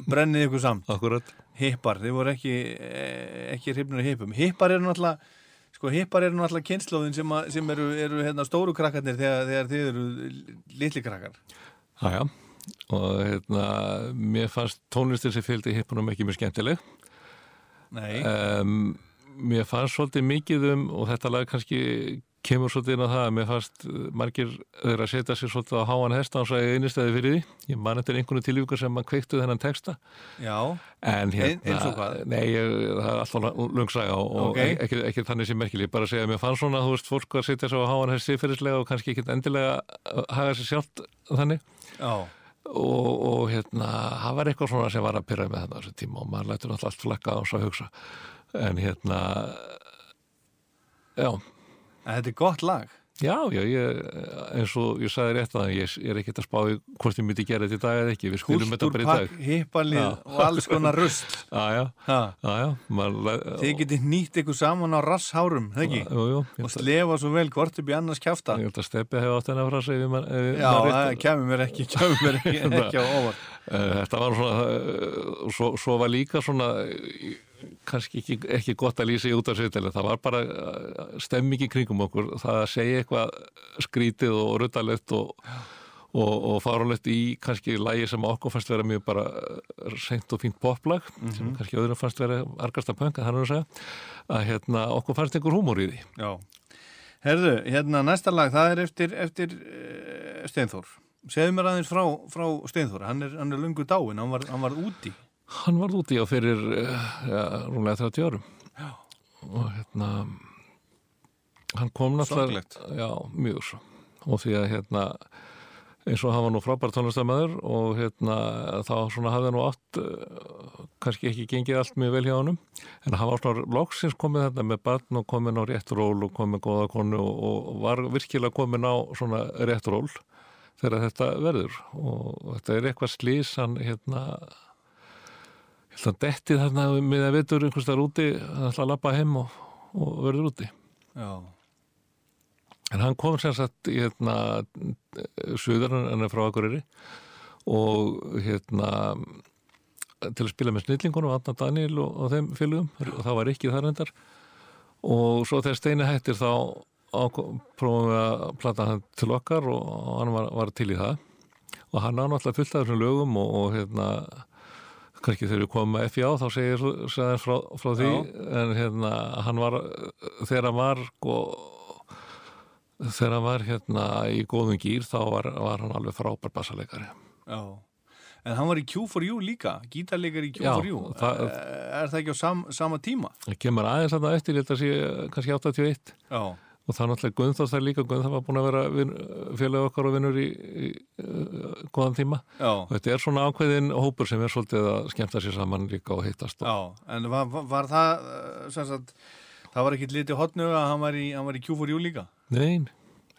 brennið ykkur samt. Akkurat. Hippar, þið voru ekki eh, ekki hrifnir af hippum. Hippar eru náttúrulega sko, hippar eru náttúrulega kynnslóðin sem, að, sem eru, eru hérna, stóru krakkarnir þegar, þegar þið eru litli krakkar. Já, já, og hérna, mér fannst tónlistin sem fylgdi hippunum ekki mjög skemmtileg. Nei, Um, mér fannst svolítið mikið um, og þetta lag kannski kemur svolítið inn á það, að mér fannst uh, margir þeirra að setja sér svolítið á háan hesta og sæði einnistæði fyrir því. Ég man eftir einhvern tilvíkur sem að kveiktu þennan texta. já, En hérna, eins og hvað? Nei, ég, það er alltaf lungsaga og, og Ok. ekki, ekki þannig sem merkileg, bara að segja að mér fannst svona, þú veist, fólk að setja sér á háan hest siðferðislega og kannski ekki endilega haga sér sjálft þannig já og, og hérna, það var eitthvað svona sem var að pyrra með þetta á þessu tíma og maður lætur náttúrulega allt flekka á svo að hugsa en hérna já, En Þetta er gott lag. Já, já ég, eins og ég sagði rétt að ég, er ekkert að spá í hvort ég myndi gera þetta í dag eða ekki, við spilum þetta bara í dag. Kultúrpakk, hippalið og alls konar rust <laughs> já, já, já, Þið getið nýtt ykkur saman á rasshárum, það ekki? jú, jú, Og slefa svo vel hvort upp í annars kjafta. Ég held að Steppi hefði átt hennar frá sig Já, það kemur mér ekki, kemur mér ekki, <laughs> ekki á óvart. Eh, Þetta var svona, eh, svo, svo var líka svona, kannski ekki, ekki gott að lýsa í út af sviðtæli, það var bara eh, stemming í kringum okkur, það að segja eitthvað skrítið og ruttalegt og, og, og farulegt í kannski lægi sem okkur fannst vera mjög bara eh, seint og fínt poplag, sem kannski öðrum fannst vera argasta að það er að segja, að hérna, okkur fannst einhver húmor í því. Já. Herðu, hérna næsta lag, það er eftir, eftir uh, Steinþór. Segðu mér aðeins frá, frá Steinþór. Hann er, hann er lungu dáin, hann var, hann var úti Hann var úti á fyrir eh, ja, rúmlega 30 árum. Já. og hérna hann kom náttúrulega já, mjög svo. Og því að hérna eins og hann var nú frábær tónlistamæður og hérna þá svona hafði hann nú átt uh, kannski ekki gengið allt mjög vel hjá honum. En hann var svona loksins komið þetta með barn og komin á rétt ról og komin góða konu og, og var virkilega komin á svona rétt ról þegar þetta verður. Og þetta er eitthvað slís hann hérna held að detti þarna með að veitur einhvers þar úti, hann ætla að lappa heim og, og verður úti. Já, En hann kom sem sagt í hérna, suður, hann er frá Akureyri og hérna til að spila með snillingunum, Anna Daniel og, og þeim félugum, og það var ekki þar endar og svo þegar Steini hættir þá prófum við að plata hann til okkar og hann var, var til í það. Og hann á náttúrulega fullt af þessum lögum og, og hérna kannski þegar við komum með FIA þá segir hann frá, frá því en hérna hann var þegar hann var sko, þegar hann var hérna í góðum gýr þá var, var hann alveg frábær bassaleikari Já. En hann var í Q4U líka, gítarleikar í Já, Q4U. það- Er, er það ekki á sam, sama tíma? það kemur aðeins að það eftir, að sé kannski 81 Já. Og það er náttúrulega Guðnþór þar líka Guðnþór var búin að vera félag okkar og vinnur í, í uh, góðan tíma Já. og þetta er svona ákveðin hópur sem er svolítið að skemmta sér saman líka og hittast og, Já, en var, var, það, eh, sem sagt, það var ekkit litið hotnu að hann var í, í Q4U líka? Nein,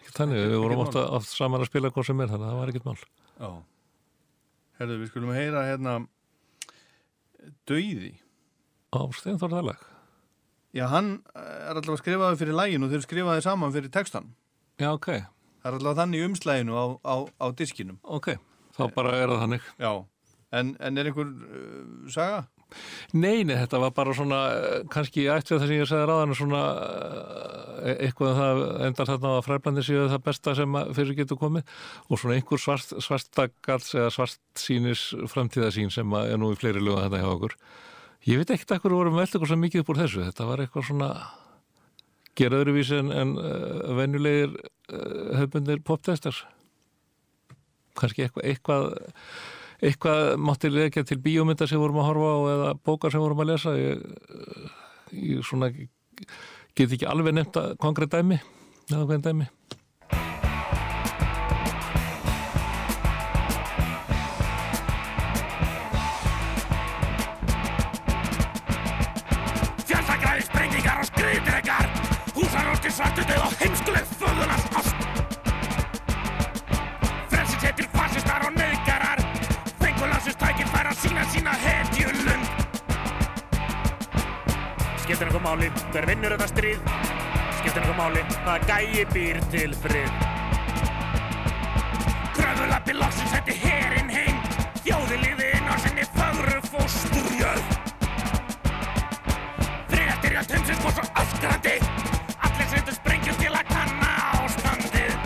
ekki þannig, við vorum oft saman að spila hvað sem er þannig að það var ekkert mál Já. Herðu, við skulum heyra hérna Dauði. á Steinþór Þarlag Já, hann er allavega skrifaði fyrir lægin og þeir skrifaði saman fyrir textan. Já, ok, Það er allavega þannig umslæginu á, á, á diskinum. ok, þá bara er það þannig Já. En, en er einhver uh, saga? Nei, nei, þetta var bara svona eh, kannski ætti það sem ég segði ráðan svona eh, eitthvað um það endar þarna að fræblandi séu það besta sem fyrir getur komið og svona einhver svart, svartagals eða svart sínis framtíðasín sem er nú í fleiri lögum þetta hjá okkur ég veit ekkert ekkur vorum eitthvað svo mikið upp úr þessu. Þetta var eitthvað svona gera öðruvísi en, en uh, venjulegir uh, höfbundir poptestar. Kannski eitthvað eitthvað eitthvað mátti leikja til bíómynda sem vorum að horfa á eða bókar sem vorum að lesa. Ég, ég svona get ekki alveg nefnt að konkrétt dæmi. Eða hvern dæmi gæi býr til frið. Kröfulappi loksins setti herinn heim. Þjóði liði inn á sinni fögru fósturjöð. Friðarstyrjast hundsins fór svo öskrandi. Allir sendu sprengjum til að kanna ástandið.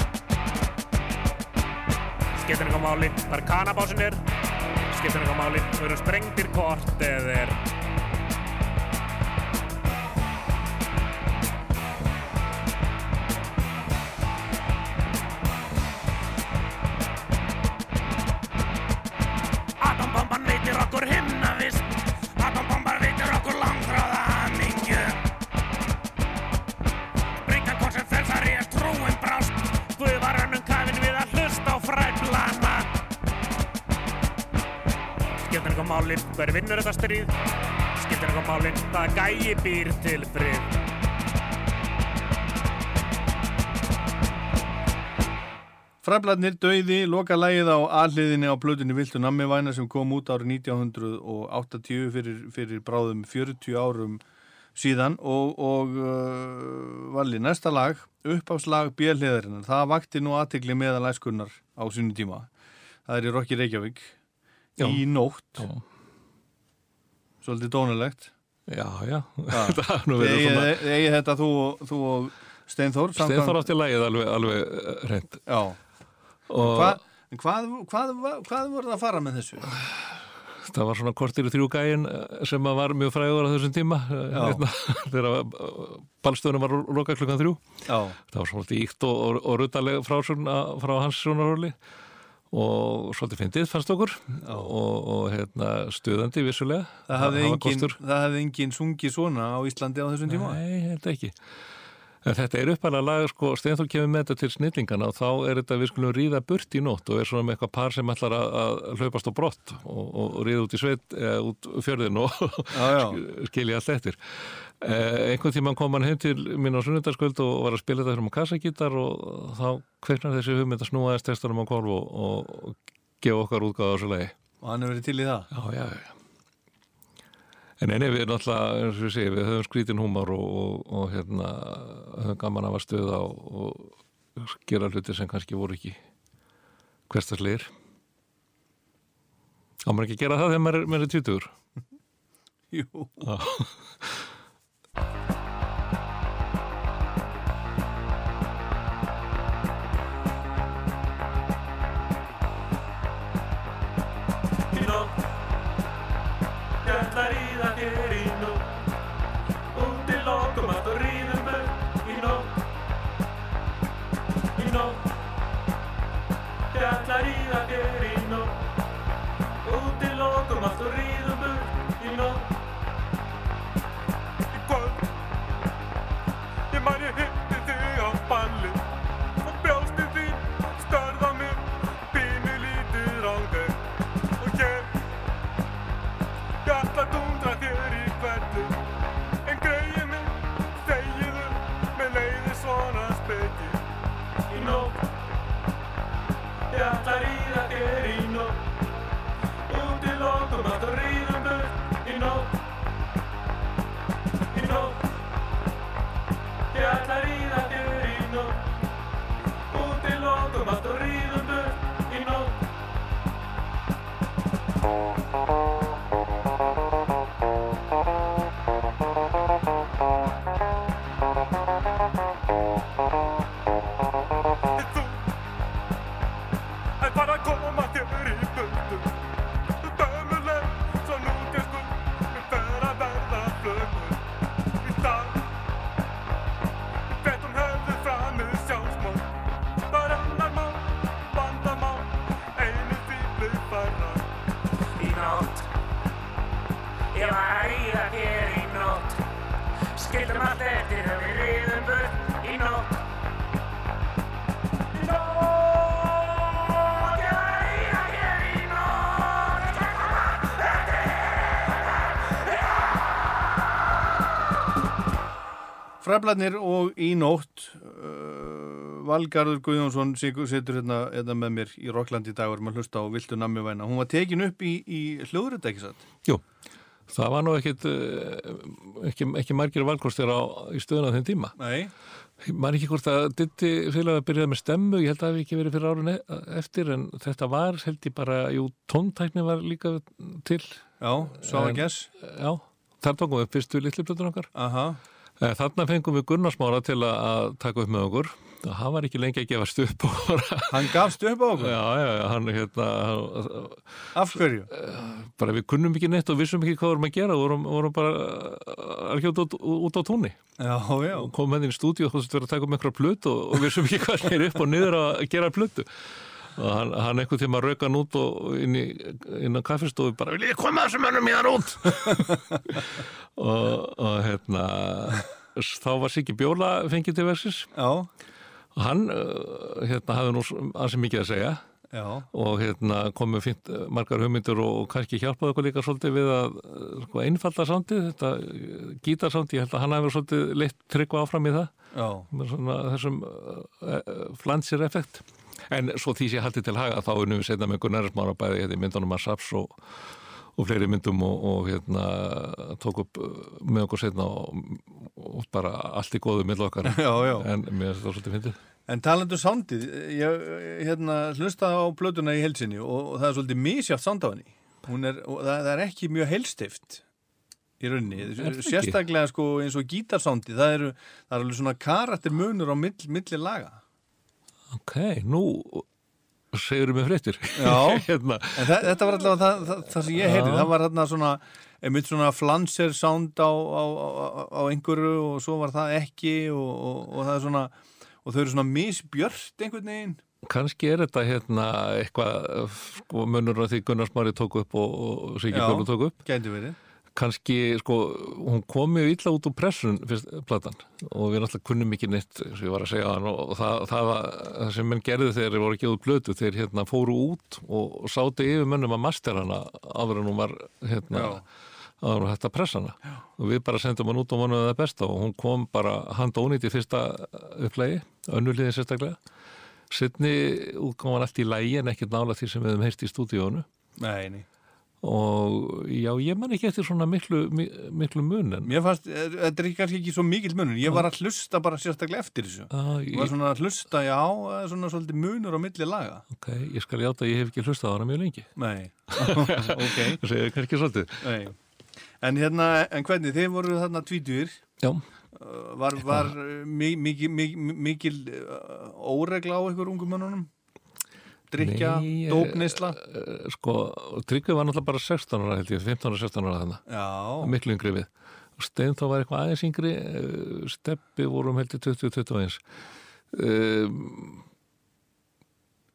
Skiptir einhver máli kanabásin er. Skiptir einhver máli þau eru sprengtir hvort Fræbladnir döiði loka lægið á alliðinni á plötunni Viltu nammi væna sem kom út árið 1980 fyrir, fyrir bráðum 40 árum síðan og, og uh, valli næsta lag uppáfslag björliðarinnar það vakti nú aðtegli meðal æskunnar á sínum tíma. Það er í Rokki Reykjavík. Já. í nótt. Já. svolítið dónulegt Já, já, <laughs> eigið þetta þú, og- þú og Steinþór Steinþór átti lagið alveg, alveg eh, hreint. Já, Hva, hvað, hvað, hvað, hvað voru það að fara með þessu? það var svona kortir í þrjú gæin eh, sem var mjög frægur á þessum tíma eh, hérna, <laughs> þegar ballstöðunum var loka klukkan þrjú. Já, það var svolítið íkt og, og, og ruttaleg frásugn að- frá hans sjónarhóli og svolítið fyndið fannst okkur. Og, og hérna, stuðandi vissulega. Það hafði, var engin, kostur. það hafði engin sungið svona á Íslandi á þessum tíma? Nei, held ekki En þetta er uppalega lag, sko, Steinþór kemur með þetta til snillingana og þá er þetta við skulum ríða burt í nótt og er svona með eitthvað par sem ætlar að, að hlaupast á brott og, og ríða út í sveit eða út fjörðin og já. <laughs> skilja allt eftir. Eh, einhvern tímann kom hann heim til mín á sunnundarskvöld og var að spila þetta fyrir um kassagítar og þá kveiknar þessi hugmynd að snúa þess testanum á kolv og, og gefa okkar útgáða á þessu lagi. og hann hefur verið til í það Já, já, já. En eini við náttúrulega, eins og við segjum, við höfum skrítin húmar og, og, og hérna, höfum gaman af að stöða og, og gera hluti sem kannski voru ekki hverstaslegir. Á maður ekki að gera það þegar maður er, er tvítugur? Jú, Já. Thunder. No. Fræblarnir og í nótt uh, Valgarður Guðjónsson setur hérna, hérna með mér í Rokkland í dag og erum að hlusta á Viltu nammi væna. Hún var tekin upp í, í hljóðrið ekki satt? Jú, það var nú ekkit, eh, ekki, ekki margir valkostir á, í stöðuna á þeim tíma. Nei, Man ekki hvort að Ditti félag að byrjaði með stemmu, ég held að það hafi ekki verið fyrir árun eftir, en þetta var, held ég bara, jú, tóntækni var líka til, já, svo að gess já, þar tókum við fyrstu litlu plötur okkar. Aha, Eh, Þarna fengum við Gunnarsmára til að, taka upp með okkur. Og hann var ekki lengi að gefast upp og <laughs> bara, hann gafst upp á okkur? Já, já, já, hann hérna, hann, Af hverju? bara við kunnum ekki neitt og vissum ekki hvað vorum að gera, vorum, vorum bara að út, út, út á túnni. Já, já, og kom með inn í stúdíu og þú veist verið að taka um einhverja plötu og, og við sem ekki hvað <laughs> er upp og niður að gera plötu og hann, hann einhvern tíma rauka hann út og inn, í, inn á kaffistofu bara vil ég koma þessum mönnum í það út? <laughs> Og, og hérna þá var Siggi Bjóla fengið til versis já, og hann uh, hérna hafði nú ansi mikið að segja. Já. Og hérna komið fint uh, margar hugmyndur og, og kannski hjálpaði okkur líka svolítið við að uh, sko, einfalda sándið, þetta gítarsándið, ég held að hann hafi svolítið leitt tryggva áfram í það. Já, með svona þessum uh, flansir effekt en svo því sé haldið til haga þá unnum við setna með Gunnar Smára bæði hérna, myndunum að Saps og, og fleiri myndum og, og hérna tók upp uh, með okkur setna og, og bara allt í góðu mill okkar <laughs> já, já en mér finnst það svolítið fyndið En talandu sándið, ég hérna, hlustaði á plötuna í helsinni og, það er svolítið misjátt sánd á henni. Hún er, og það, það er ekki mjög heilstift í rauninni. Sérstaklega sko eins og gítarsándið, það eru, það er alveg svona karakter munur á mill, milli laga. Ok, nú segurum við fréttir Já. <laughs> hérna, En það, þetta var allavega það, það, það sem ég heyrði, Já. það var hérna svona, einmitt svona flanser sánd á, á, á, á einhverju og svo var það ekki og, og, og það er svona, og þau eru svona misbjört einhvern veginn. kannski er þetta hérna eitthvað sko, munur að því Gunnar Smári tók upp og, og Já. Bjólu tók upp Gæti verið. Kannski, sko, hún kom mjög illa út úr pressun, fyrst, platan og við náttúrulega kunnum ekki neitt, og ég var að segja hann og það, það, var, það sem menn gerði þegar þeir voru ekki út blötu, þeir hérna fóru út og, sátu yfir mönnum að master hana áður en hún var hérna áður en hún hætti að pressa hana Já. og við bara sendum hann út og vonuðum það besta og hún kom bara hand ónýtt í fyrsta upplægi, önnuliðin sérstaklega Sittni útgáman allt í lægi en ekkert nála því sem við höfum heyrst í stúdíónu Nei, nei. Og já, ég man ekki eftir svona miklu, mi- miklu mun en Mér fannst, eh, þetta er kannski ekki svo mikill munur, ég var að hlusta bara sérstaklega eftir þessu. Já, Ég var svona að hlusta, já, er svona svolítið munur á milli laga. ok, ég skal játa að ég hef ekki hlustað á hana mjög lengi. Nei, <laughs> ok, það segir kannski svolítið. Nei. En hérna, en hvernig, þið voru þarna tvítur, já, var, var eh, mi- mikil, mikil, mikil óregla á ykkur ungum mönnunum? Drykja, Nei, eh, sko, Tryggvi var náttúrulega bara 16 ára held ég, 15 ára, 16 ára þannig Já, miklu yngri við. Stein þá var eitthvað aðeins yngri eh, Steppi vorum held ég 20-21 um,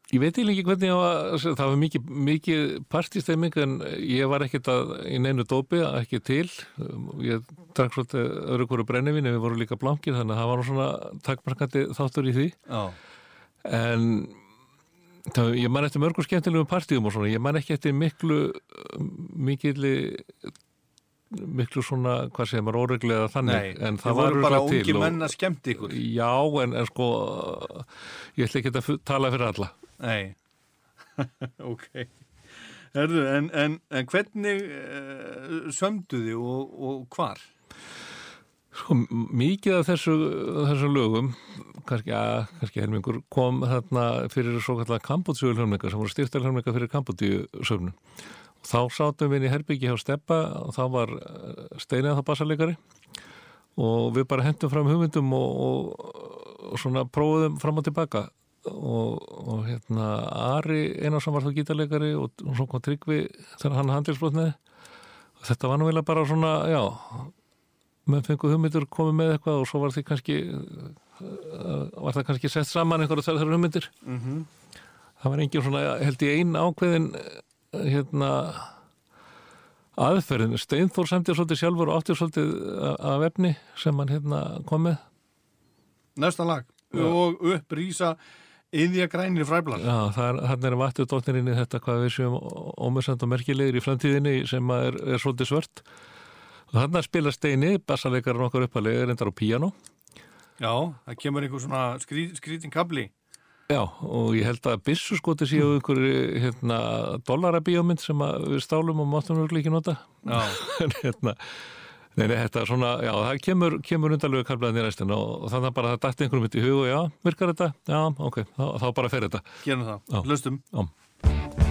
Ég veit ekki hvernig var, það var mikið, mikið partistemming en ég var ekkert að, í neinu dópi, ekki til. Ég drakk svolítið öðru hverju brennivín en við vorum líka blankir þannig að það var svona takkmarkandi þáttur í því. já, En það, ég man eftir mörgum skemmtilegum partíum og svona, ég man ekki eftir miklu, mikil, miklu svona, hvað segir maður, óreglega þannig. nei, en það var bara ungi menn að skemmti ykkur. Já, en, en sko, ég ætla ekki að tala fyrir alla. Nei, <laughs> ok. Herðu, en, en, en hvernig uh, sömdu þið og, og hvar? Sko, mikið af þessu, þessu lögum, kannski, ja, kannski helmingur, kom þarna fyrir svo kallar Kambodíu hljómleika sem voru styrtar hljómleika fyrir söfnum. Þá sátum við inn í herbyggi hjá Steppa og þá var eh, Steinið þá bassalegari og við bara hendum fram hugmyndum og, og, og svona prófuðum fram og tilbaka. Og, og hérna Ari Einarsson var þá gítarleikari og, svo kom Tryggvi þegar hann handilsbrotnaði og þetta var nú vel bara svona, já menn fengu hugmyndir komið með eitthvað og svo var kannski uh, var það kannski sett saman einhverja þessar hugmyndir. Mm það var engin svona, held ég ein ákveðin eh, hérna aðferðin, Steinþór semdi svolítið sjálfur og átti svolítið a- af efni sem hann hérna kom með. Næsta lag. Og upp rýsa yðja grænir fræblar. Já, það er, er dóttirinn í þetta hvað við séum ómessand og merkilegir í framtíðinni sem að er, er svolítið svört og þannig að spila Steini, bassaleikarar okkar uppalega, reyndar á píano Já, það kemur einhver svona skrý, skrítin kabli. Já, og ég held að byssuskoti séu einhverju hérna, dollarabíómynd sem við stálum og máttum við ekki nota. Já, <laughs> En hérna, nei, nei, þetta er svona, já, það kemur, kemur undarlega kablaðin í restin og, þannig að bara það dætti einhverjum mitt í hug og já, virkar þetta? Já, ok, þá, þá bara fer þetta. gerum það. Já. Hlustum. Já.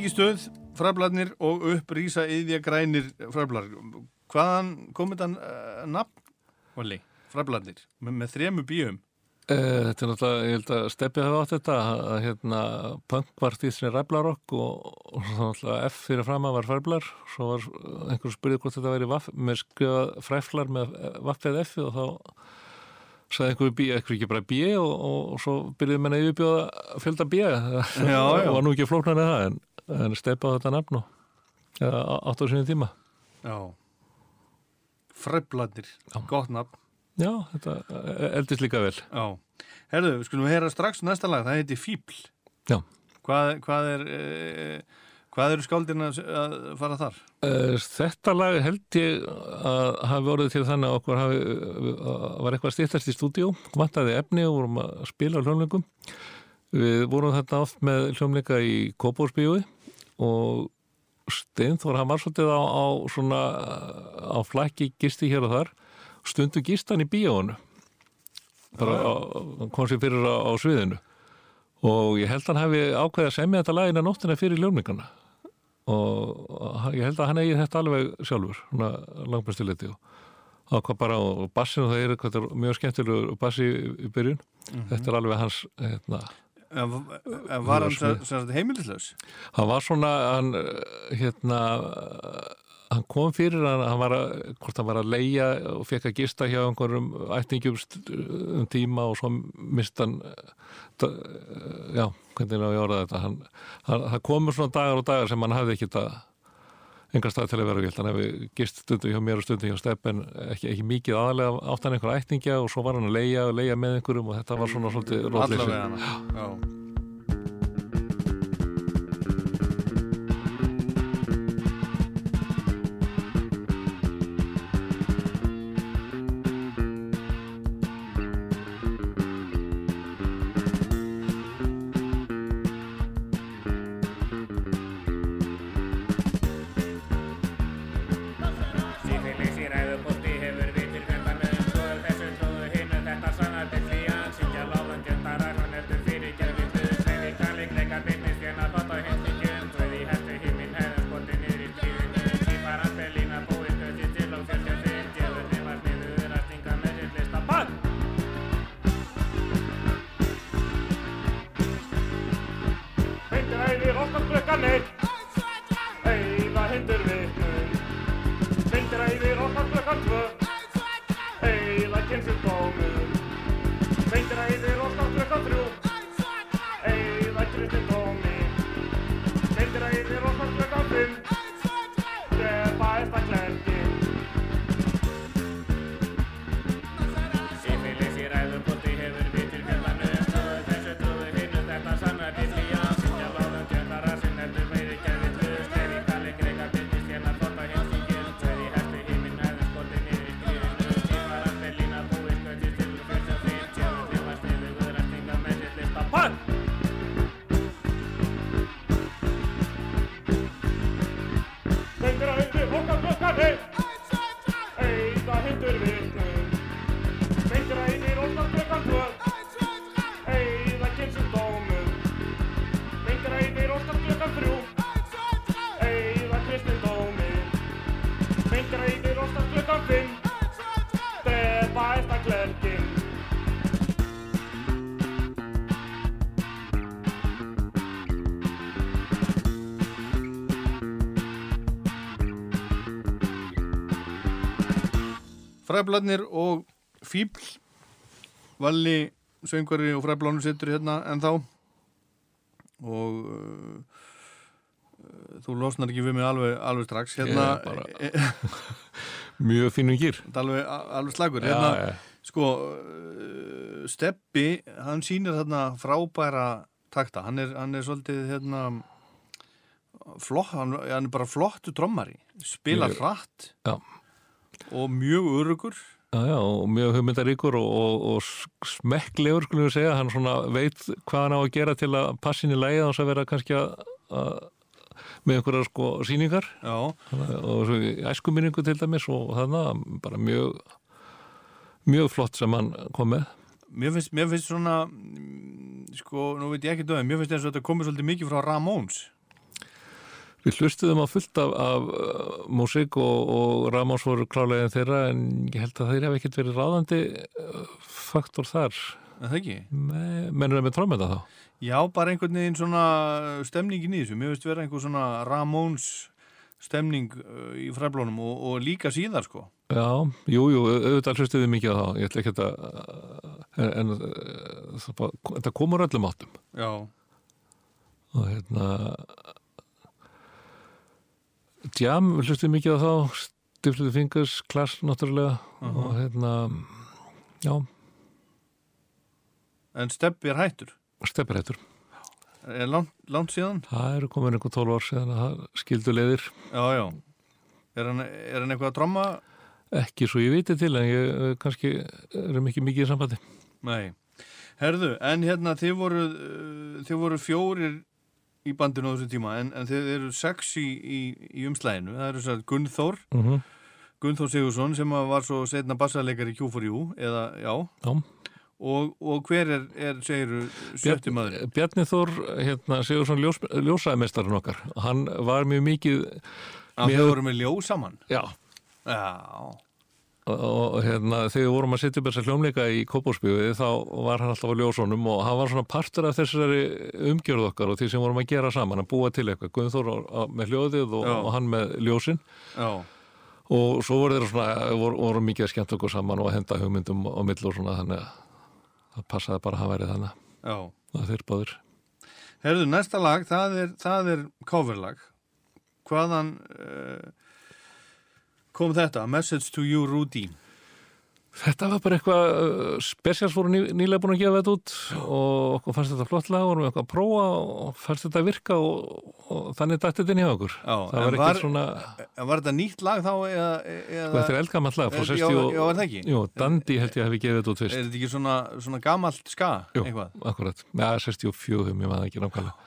Mikið stöð, fræblarnir og upp rísa yðja grænir fræblar. Hvaðan kom þetta uh, nafn, Valli? Fræblarnir, með, með þremu bíum. Eh, Þetta er náttúrulega, ég held að Steppi hafa átt þetta að hérna, punk var stíðsni ræblarokk og, og svo náttúrulega F fyrir fram að var fræblar svo var einhver spurði hvort þetta væri vaff, með skrifað fræflar með vaffið F og þá sagði einhver bí, einhver ekki bara bí og, og svo byrjuði menna yfirbjóða fjölda bí <laughs> og var nú ekki flóknar en það en, en Steppi á þetta nafn og átt á sinni tíma Já. Fræblarnir, gott nafn. Já, þetta eldist líka vel Já. Herðu, við skulum heyra strax næsta lag, það heiti Fíbl. Já. Hvað, hvað er, uh, hvað eru skáldin að, fara þar? Eh, Þetta lag held ég að hafi orðið til þannig að okkur hafi, að var eitthvað stýttast í stúdíu, vantaði efni og vorum að spila á hljómleikum. Við vorum þetta oft með hljómleika í Kópórsbíói og Steinþór, hann var svolítið á, á svona á flækki gisti hér og þar. Stundu gist hann í bíónu bara á- kom sér fyrir á, á sviðinu. Og ég held hann hafi ákveðið að semja þetta lagina nóttina fyrir hljómleikana og ég held að hann eigi þetta alveg sjálfur, svona langbæstileiti og ákvað bara og bassinu það er eitthvað mjög skemmtilegur bassi í, byrjun, þetta er alveg hans hérna, En, var hann sagt heimilislaus? hann var svona hann, hérna hann kom fyrir hann, hann var að hvort hann var að leia og fekk að gista hjá einhverjum ætningjum st- um tíma og svo mist hann já, hvernig er að ég orða þetta hann, hann, það komur svona dagar og dagar sem hann hafði ekki þetta engar stað til að vera vilt, hann hefði gist stundu hjá mér og stundu hjá Stepp en ekki, ekki mikið aðalega átt hann einhver ætningja og svo var hann að leia og leia með einhverjum og þetta var svona svolítið rótleysi. Fræblarnir og Fíbl Valli, söngvari og fræblarnir sittur hérna en þá og uh, þú losnar ekki við mig alveg, alveg strax. Hérna, bara- <laughs> Mjög fínum gýr. Alveg, alveg slagur. Já, hérna, já. sko uh, Steppi, hann sýnir þarna frábæra takta. Hann er, hann er svolítið hérna flott, hann, hann er bara flottu trommari, spilar Mjög- hratt. Já. Og mjög örugur Já, já, og mjög hugmyndaríkur og, og, og smekklegur, skulum við segja, hann svona veit hvað hann á að gera til að passin í lægi þannig að vera kannski að, að með einhverjar sko sýningar. Já, og æskuminningu til dæmis og þannig bara mjög mjög flott sem hann kom með. Mér finnst, mér finnst svona mm, sko, nú veit ég ekki döðum mér finnst eins og þetta komið svolítið mikið frá Ramones Við hlustuðum á fullt af, af uh, músík og, og Ramos voru klálega en þeirra en ég held að þeir hef ekkert verið ráðandi uh, faktor þar. Það ekki? Me, mennur það með trómenda þá? Já, bara einhvern veginn svona stemningin í þessu, mér finnst vera einhver svona Ramones stemning uh, í fræblónum og, og líka síðar sko. Já, jú, jú, auðvitað hlustuðum mikið á það ég ætla ekki að en, en uh, það bara- þetta komur öllum áttum. Já, og hérna Jam, við hlustuðum mikið á þá Stifluðu Fingers, Clash náttúrulega og hérna já, en Steppi er hættur? Stepper hættur. Er langt, langt síðan? Það eru komin einhver 12 ár síðan að það skildu leiðir. Já, já. Er hann, er hann eitthvað að tromma? ekki svo ég viti til en ég eh, kannski erum ekki mikið í sambandi. Nei. Herðu, en hérna þið voru uh, þið voru fjórir í bandinu á þessum tíma en, en þið eru sex í, í, í umslæðinu, það eru svo Gunnþór mm -hmm. Gunnþór Sigursson sem var svo setna bassarleikari Q4U eða, já, Já. og, og hver er, er segiru, sjötti maður? Bjarni Þór hérna, Sigursson ljós, ljósaðmestarinn okkar hann var mjög mikið Að þið voru með ljó saman? já, Já, og, hérna, þegar við vorum að setja upp þessa hljómleika í Kópósbygði þá var hann alltaf á ljósunum og hann var svona partur af þessari umgjörð okkar og því sem vorum að gera saman að búa til eitthvað, á- með hljóðið og, og hann með ljósin. Já, og svo voru þeir svona voru, voru mikið að skemmt okkur saman og að henda hugmyndum á milli og svona þannig að það passaði bara að hann væri þannig. Já. Að þeir báður Herðu, næsta lag, það er, það er coverlag. Hvaðan uh, kom þetta? Message to you, Rudy Þetta var bara eitthvað, uh, Specials voru ný, nýlega búin að gefa þetta út og okkur fannst þetta flott lag og vorum eitthvað að prófa og fannst þetta virka og, og þannig dætti þetta inn hjá okkur. Já, það var var- ekkert svona, En Var þetta nýtt lag þá eða, eða sko þetta er eldgamall lag frá Já, 60 og... já, er það ekki? Jú, Dandi held ég að hefði gefið þetta út Er fyrst. þetta ekki svona, svona gamalt ska Jú, eitthvað? akkurat. Já, 64, ég maður ekki nákvæmlega.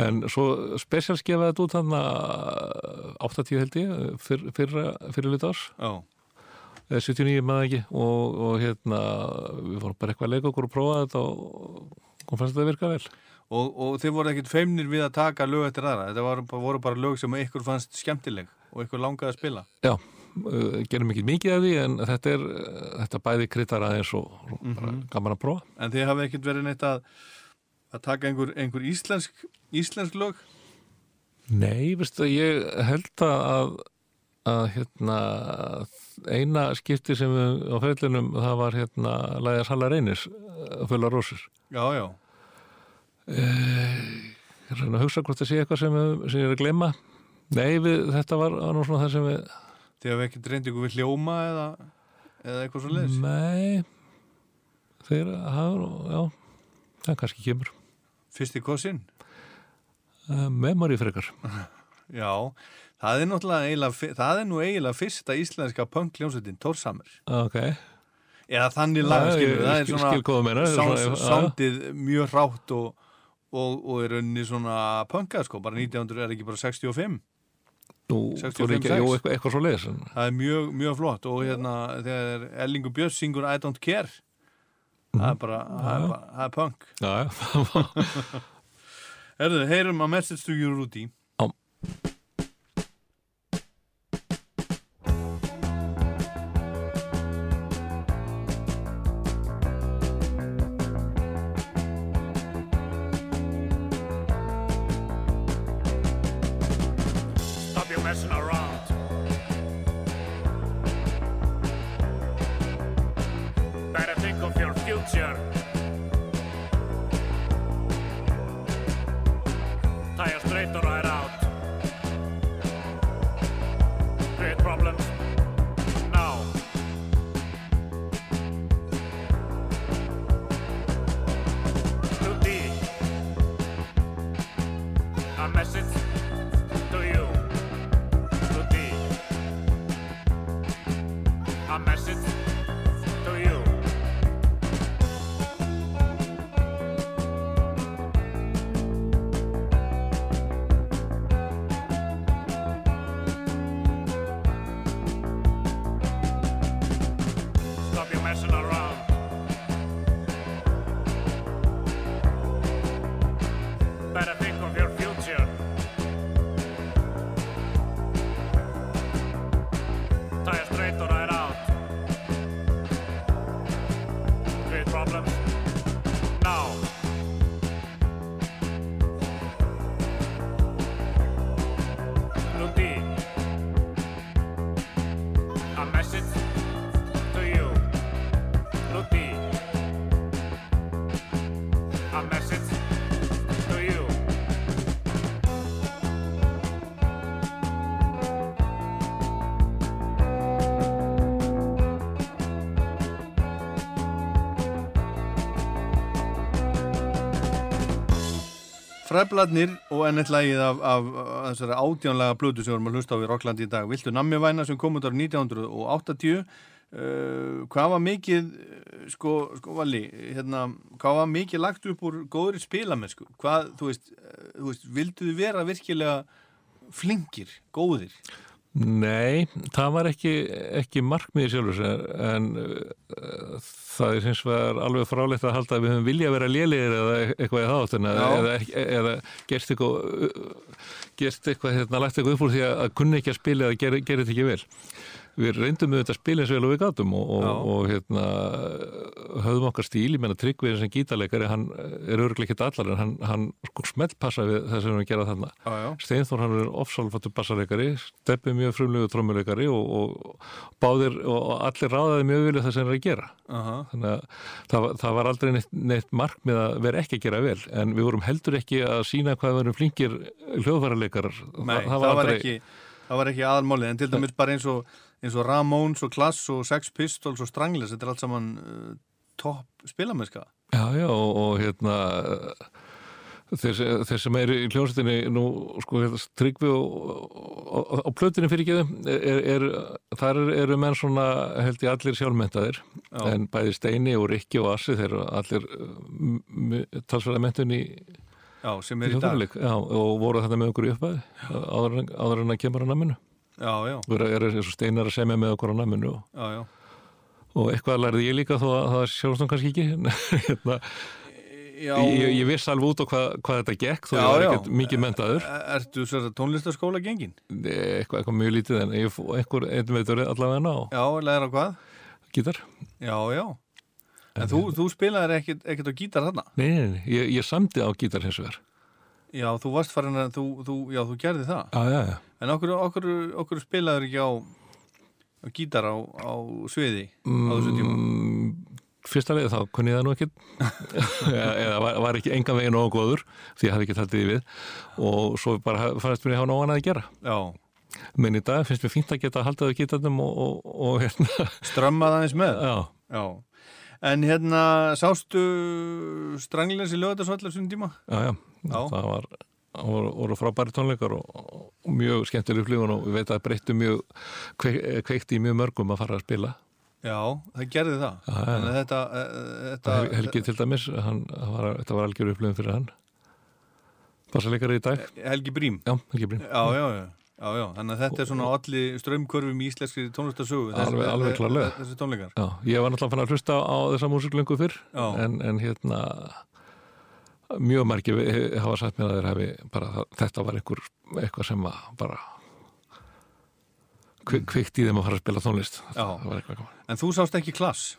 En svo Specials gefa þetta út hann að 80 held ég, fyrr, fyrra, fyrir lit árs. Já, eða 79 maður ekki. Og, og hérna við vorum bara eitthvað að leika okkur og prófa þetta og kom fannst þetta að virka vel. Og, og þið voru ekkit feimnir við að taka lög eftir aðra? Þetta voru, bara- voru bara lög sem ykkur fannst skemmtileg og ykkur langaði að spila? Já, uh, gerum ekki mikið af því en þetta er þetta bæði kritar aðeins og, og bara gaman að prófa. En þið hafi ekkit verið neitt að að taka einhver, einhver íslensk íslensk lög? Nei, veistu, ég held að að hérna eina skipti sem við á ferðlunum það var hérna lægja Sala Reynis fulla rósir. Já, já. ég er að að hugsa hvort það sé eitthvað sem, við, sem ég er að gleyma. Nei, við, þetta var nú svona það sem við Þið hafa ekki reyndið ykkur við hljóma eða, eða eitthvað svo leiðis? nei. Þeir hafa, já það kannski kemur Fyrsti kossin? uh, memory frekar <laughs> Já, það er náttúrulega eiginlega, það er nú eiginlega fyrsta íslenska punk-ljónsettin, Tórsamur. ok, Eða þannig lag, Já, skilur, það er svona svona- já. soundið mjög rátt og, og, og er rauninni svona punkað, sko, bara 1900 er ekki bara 65. nú 65, fór ekki, 6. jú, eitthvað, eitthvað svo leiðis Það er mjög, mjög flott og hérna þegar Erlingur Björns syngur I don't care, það er bara, það er bara, það er punk. <laughs> Herðu, heyrum að message to you, Rúti. Fræbladnir og enn eitt lagið af, af, af þessari átjánlega blödu sem við erum að hlusta á í Rocklandi í dag. Viltu nammi væna sem kom út ára 1980. Uh, hvað var mikið, sko, sko Valli, hérna, hvað var mikið lagt upp úr góðri spilamennsku? Hvað, þú veist, uh, þú veist, vildu þið vera virkilega flinkir, góðir? Nei, það var ekki, ekki markmiði sjálfur en uh, það er hins vegar alveg frálegt að halda að við höfum vilja að vera lélegir eða eitthvað í þáttin eða, eða, gerst eitthvað uh, gerst eitthvað, hérna, lagt eitthvað upp úr því að, kunni ekki að spila eða gera þetta ekki vel við reyndum auðvitað að spila eins og vel og við gátum og, og, og hérna höfðum okkar stíl, ég menna Tryggvið sem gítarleikari, hann er ekki allar en hann, hann sko smellpassa við það sem við erum að gera þarna. Steinþór hann er ofsálfattur bassarleikari Steppi mjög frumlegu trommuleikari og, og báðir og allir ráðaði mjög vilja það sem er að gera. Aha. þannig að það, var- það var aldrei neitt, neitt markmið að vera ekki að gera vel en við vorum heldur ekki að sína hvað erum flinkir hljóðfæraleikarar. Nei, það, var ekki, það var ekki aðalmálið, en til dæmis bara eins og, eins og Ramones og Klass og Sex Pistols og Stranglers, þetta er allt saman uh, topp spilamennska. Já, já, og, og hérna þeir, sem- þeir sem eru í hljónsettinni nú, sko, hérna, tryggvi og, og plötunni fyrir ekki er, er, þar eru- menn svona held ég allir sjálfmentaðir Já. en bæði Steini og Rikki og Assi þeir eru allir talsverða mentun í Já, sem er í dag. já, og voru þetta með okkur í uppæði áður, en- að kemur á naminu og er, er, Steinar að semja með okkur á naminu og, já, já. og eitthvað lærði ég líka þó að það sjálfstum kannski ekki <laughs> hérna, Já, ég, ég viss alveg út á hvað, hvað þetta gekk þó Já, ég var ekkert mikið mentaður E- Ertu sér að tónlistaskóla gengin? eitthvað, eitthvað mjög lítið en ég einhver einn veitur allavega ná Já, læra hvað? gítar Já, já. En þú, þú spilaðir ekkert, á gítar þarna? nei, nei, nei, ég, ég samdi á gítar hins vegar Já, þú varst farin að, þú, þú, já, þú gerði það. Já, já, já. En okkur, okkur, okkur spilaður ekki á, á gítar á, á sviði á þessu tíma? Mm, Fyrsta leið þá kunni ég það nú ekki <laughs> eða var, var ekki engan veginn nógu góður því ég hafði ekki taldið í við og svo bara fannst mér ég hafa annað að gera Já, menn í dag finnst mér fínt að geta haldið á gítarnum og, og, og hérna strömmað aðeins með. já, Já. En hérna, sástu stranglins í lögatarsvallar svona tíma? já, já, Já. það var voru, voru frábæri tónleikar og, og mjög skemmtileg upplifun og við veit að breyttu mjög kveik, kveikti í mjög mörgum að fara að spila Já, það gerði það. Já, já. Þetta, eh, þetta Hel, Helgi til dæmis, hann, var, þetta var algjör upplifun fyrir hann Bassaleikari í dag Helgi Brím. Já, Helgi Brím Já, já, já. Já, já, þannig að þetta er svona allir strömmkörfum í íslenski tónlistarsögu. Alveg- alveg klárlega. Þessi tónleikar. Já, ég var náttúrulega fann að hlusta á þessa músiklöngu fyrr en, en hérna mjög margir he- hafa sagt mér að þeir hafi bara, þetta var einhver eitthvað sem að bara kvi, kvikt í þeim að fara að spila tónlist Já. var. En þú sást ekki klass.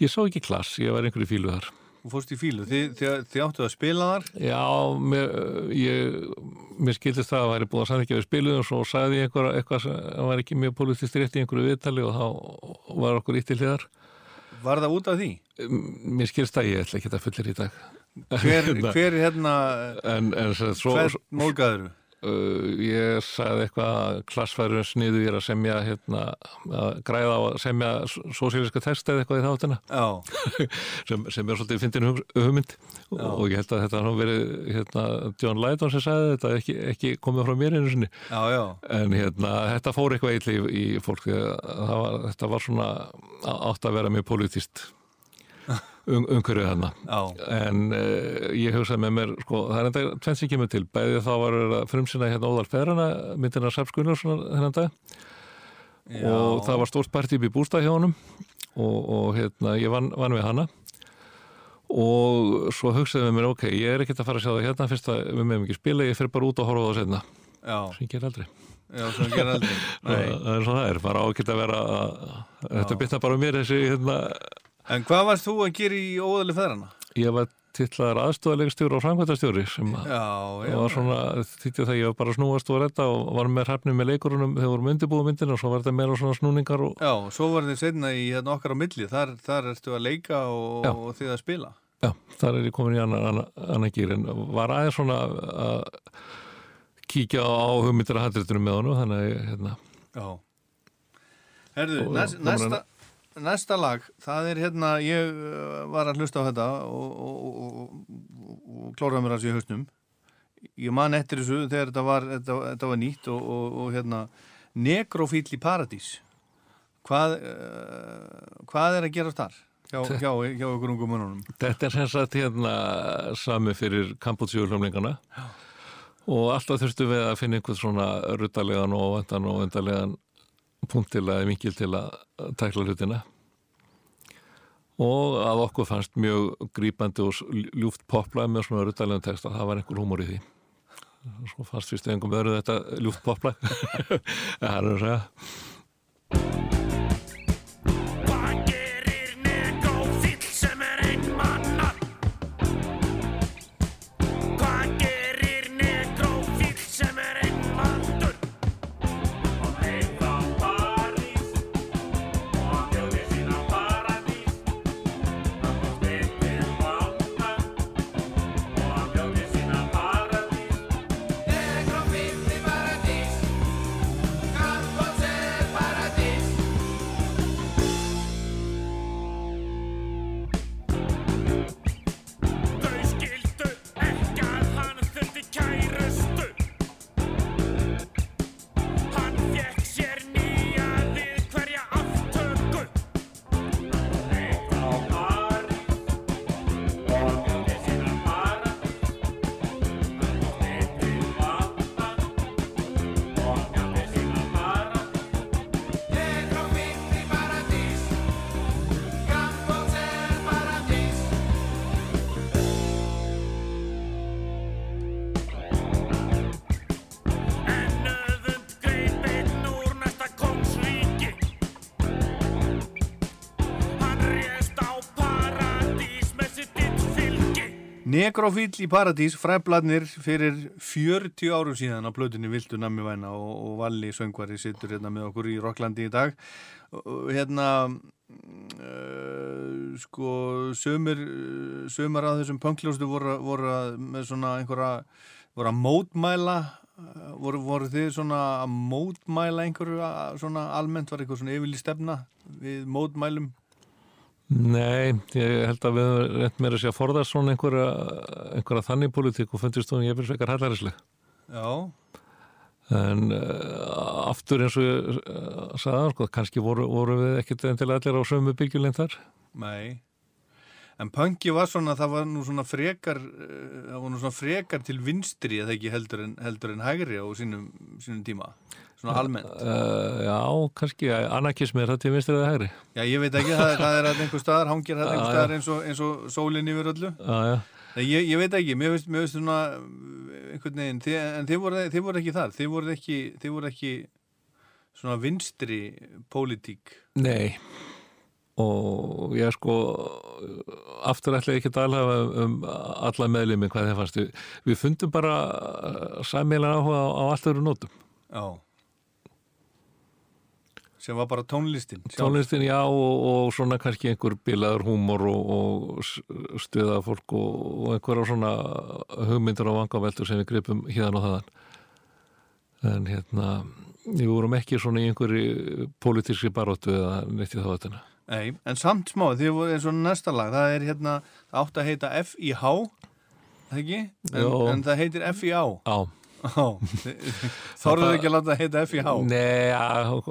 Ég sá ekki klass, ég var einhverju fílu þar Þú fórst í fílu. Þið, þið, þið áttu að spila þar. Já, mér, ég, mér skildist það að væri búið að samþykja við spiluðum og svo sagði ég einhver, eitthvað sem var ekki mjög politist rétt í einhverju viðtali og þá var okkur ítt til hliðar Var það út af því? Mér skilst að ég ætla ekki að fullir í dag Hver, <laughs> hver er hérna, En, en svo, hvern móðgæður? Uh, ég sagði eitthvað að klassfærum sniðu ég er að semja hérna, að græða á að semja sósíliska test eða eitthvað í þáttina Já, <laughs> sem, sem er svolítið fyndin hug- hugmynd. Og, og ég held að þetta hann verið hérna, John Lydon sem sagði þetta ekki, ekki komið frá mér einu sinni. Já, já. en hérna, þetta fór eitthvað illa í, í fólk. Það var, þetta var svona átt að vera mjög politist um, umhverfið þarna. En uh, ég hugsaði með mér sko, það er enda tvennt sem kemur til. Bæði þá var verið að frumsina hérna Óðal Ferrana myndina Sarps Gunnarsson þennan dag. Já. og það var stórt partí upp í bústað hjá honum. Og, og hérna, ég vann, vann við hana. Og svo hugsaði með mér ok, ég er ekkert að fara að sjá það hérna. Fyrst að við meðum ekki spila, ég fyrir bara út og horfa það senna sem ger aldrei. Já, <laughs> það það er svona það er, bara ágætt að vera að, þetta bytna bara á mér þessi hérna, En hvað varst þú að gera í óðali feðrana? ég var tillaðar aðstofalegstjóri og framkvæmtastjóri sem Já, já. og var svona, þýtti það ég var bara snúast og redda og var með hrafnum með leikurunum þegar vorum undirbúið myndina og svo var þetta meira svona snúningar og Já, svo var þið setna í hérna okkar á milli, þar, þar ertu að leika og, og þið að spila. já, þar er ég komin í annan, annan, annan gýr en var aðeins svona að kíkja á hugmyndir að handritunum með honum þannig að hérna, Já. Herðu, Og- næst, og- næsta, næsta lag, það er hérna, ég uh, var að hlusta á þetta og, og, og, og, og klóraði mér að sér hausnum. Ég man eftir þessu þegar þetta var, þetta, þetta var nýtt og, og, og hérna, Negrofíl í Paradís. Hvað, uh, hvað er að gera þar? Hjá, hjá, hjá ykkur ungum mununum. þetta er sem sagt hérna sami fyrir kampútsjúrlumlingana og alltaf þurftum við að finna einhvern svona ruttalegan og vendan og vendarlegan punkt til að vinkil til að tækla hlutina. Og að okkur fannst mjög grípandi og ljúft poplag með svona ruttalegan texta, það var einhver húmor í því. Svo fannst fyrst einhverjum öðru þetta ljúft poplag <laughs> það er að segja Negrofíl í Paradís, fræbladnir fyrir 40 árum síðan á blöðunni Viltu Nammi Væna og, og Valli Söngvari sittur hérna með okkur í Rocklandi í dag. Hérna uh, sko sömur sömur af þessum punkljóstu voru, voru að- með svona einhverja voru að mótmæla uh, voru, voru þið svona að mótmæla einhverju að- svona almennt var eitthvað svona yfirlý stefna við mótmælum Nei, ég held að við höfum reynt meira að sé að forðast svona einhverja, einhverja þannig politík og fundist hún ég fyrir svekar hællarisleg. Já, En uh, aftur eins og ég uh, sagði, sko, kannski voru, voru við ekkert endilega allir á sömu byggjulinn þar. Nei En punki var svona, það var nú svona frekar eh, það var nú svona frekar til vinstri eða ekki heldur en, heldur en hægri á sínum, sínum tíma svona almennt. Uh, já, kannski, anarkismi er það til vinstri eða hægri. Já, ég veit ekki, það, það er einhver staðar hangir það einhver staðar eins og, eins og sólinn yfir öllu. Já, já. Ég, ég veit ekki, mér finnst, mér finnst svona eh, einhvern veginn, þið, en þið voru, þið voru ekki þar þið voru ekki, þið voru ekki svona vinstri pólitík. Nei. Og ég sko aftur ætla ég ekki að alhafa um alla meðlimi hvað þeir fannst. Við, fundum bara sæmiðlega áhuga á, á allt öðru nótum. Já sem var bara tónlistin sjálf. tónlistin já og, og svona kannski einhver bilaður húmor og, og stuða fólk og, og einhverja svona hugmyndur á vangaveltur sem við gripum hérna og þaðan en hérna við vorum ekki svona í einhverju pólitíski baróttu eða neitt í þá þetta Nei, en samt smá, þið voru eins og næsta lag, það er hérna, það átt að heita F.I.H. Það ekki? En, en það heitir F.I.A. Já, Þorðu ekki að láta það heita F.I.H. Nei,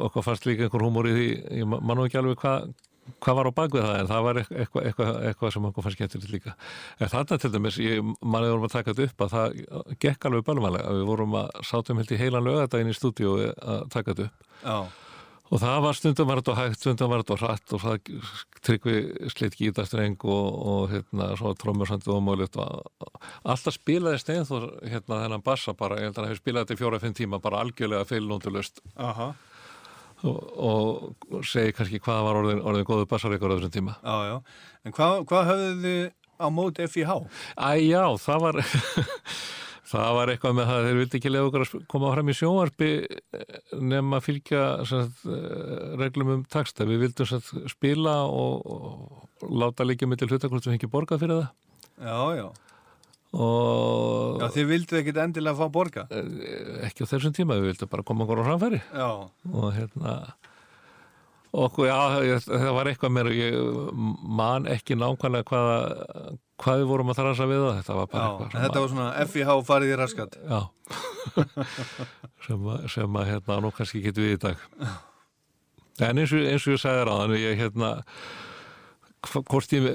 okkur fannst líka einhver húmor í því, ég ma- man nú ekki alveg hvað hvað var á bakvið það, en það var eitthvað, eitthvað, eitthvað, sem okkur fannst skemmtilegt líka. En þarna til dæmis, ég manni vorum að taka þetta upp að það gekk alveg bælumælega, við vorum að sátum held í heilan lögadaginn í stúdíu að taka þetta upp. Já, Og það var stundum var þetta hægt, stundum var þetta hratt og það tryggvi sleitt gítastreng og, og hérna, trómursandi og mjölitt og alltaf spilaði stein þó hérna þennan bassa bara, ég held að hann hefur spilað þetta í fjóra-fimm tíma bara algjörlega feilnóndulust aha, og, og segi kannski hvað var orðin, orðin góðu bassarikur á þessum tíma. já, já. En hvað, hvað höfðu þið á móti F.I.H.? Æ, já, það var það var eitthvað með það þeir vildi ekki lega okkur að koma fram í sjónvarpi eh, nema að fylgja sagt, eh, reglum um taksta. Við vildum sagt, spila og, og láta líka með til hlutakvort sem fengi borgað fyrir það Já, já. og Já, þið vilduð ekkit endilega fá borga? eh, ekki á þessum tíma, við vildum bara koma okkur á framfæri Já, og hérna okkur, já, það var eitthvað mér ég man ekki nákvæmlega hvað, hvað við vorum að þrasa við það, þetta var já. bara En eitthvað þetta var svona F.I.H. farið í raskat. já <laughs> sem, að, sem að hérna nú kannski getur við í dag en eins og, eins og ég sagði ráðan ég hérna hvort ég,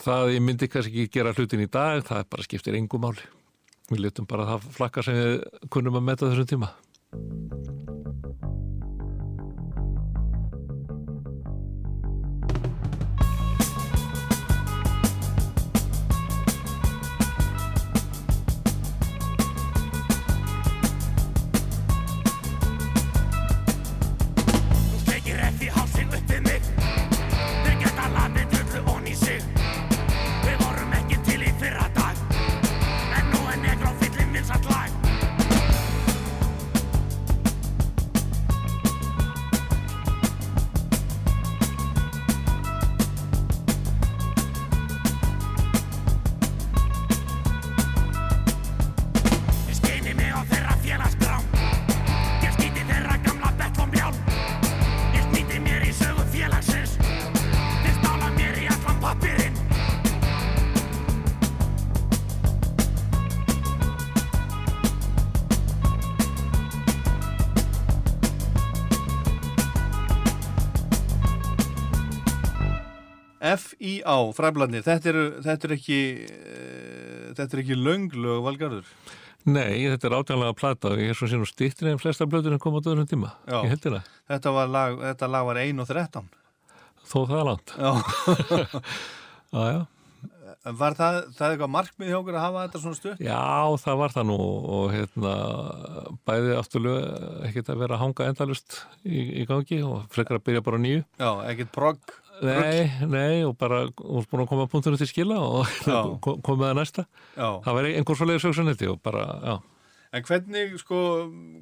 það ég myndi kannski ekki gera hlutin í dag, það bara skiptir engu máli við letum bara það flakka sem við kunnum að metta þessum tíma F.I.A. fræbladnir, þetta eru, þetta eru ekki, uh, þetta eru ekki lönglög valgarður. Nei, þetta er átjánlega plata og ég er svo sínum stýttir en flesta blöður en koma á þessum tíma Já. Þetta, var lag, þetta lag var 1 og 13. þó það er langt Já, <laughs> Var það, það eitthvað markmið hjá okkur að hafa þetta svona stutt? Já, það var það nú og hérna bæði afturlega ekkert að vera að hanga endalust í, í gangi og frekar að byrja bara nýju. Já, ekkert progg. Nei, nei og bara og búin að koma punktunum til skila og <laughs> komið að næsta. Já. Það var einhver svoleiðis hugsuniti og bara, já. En hvernig, sko,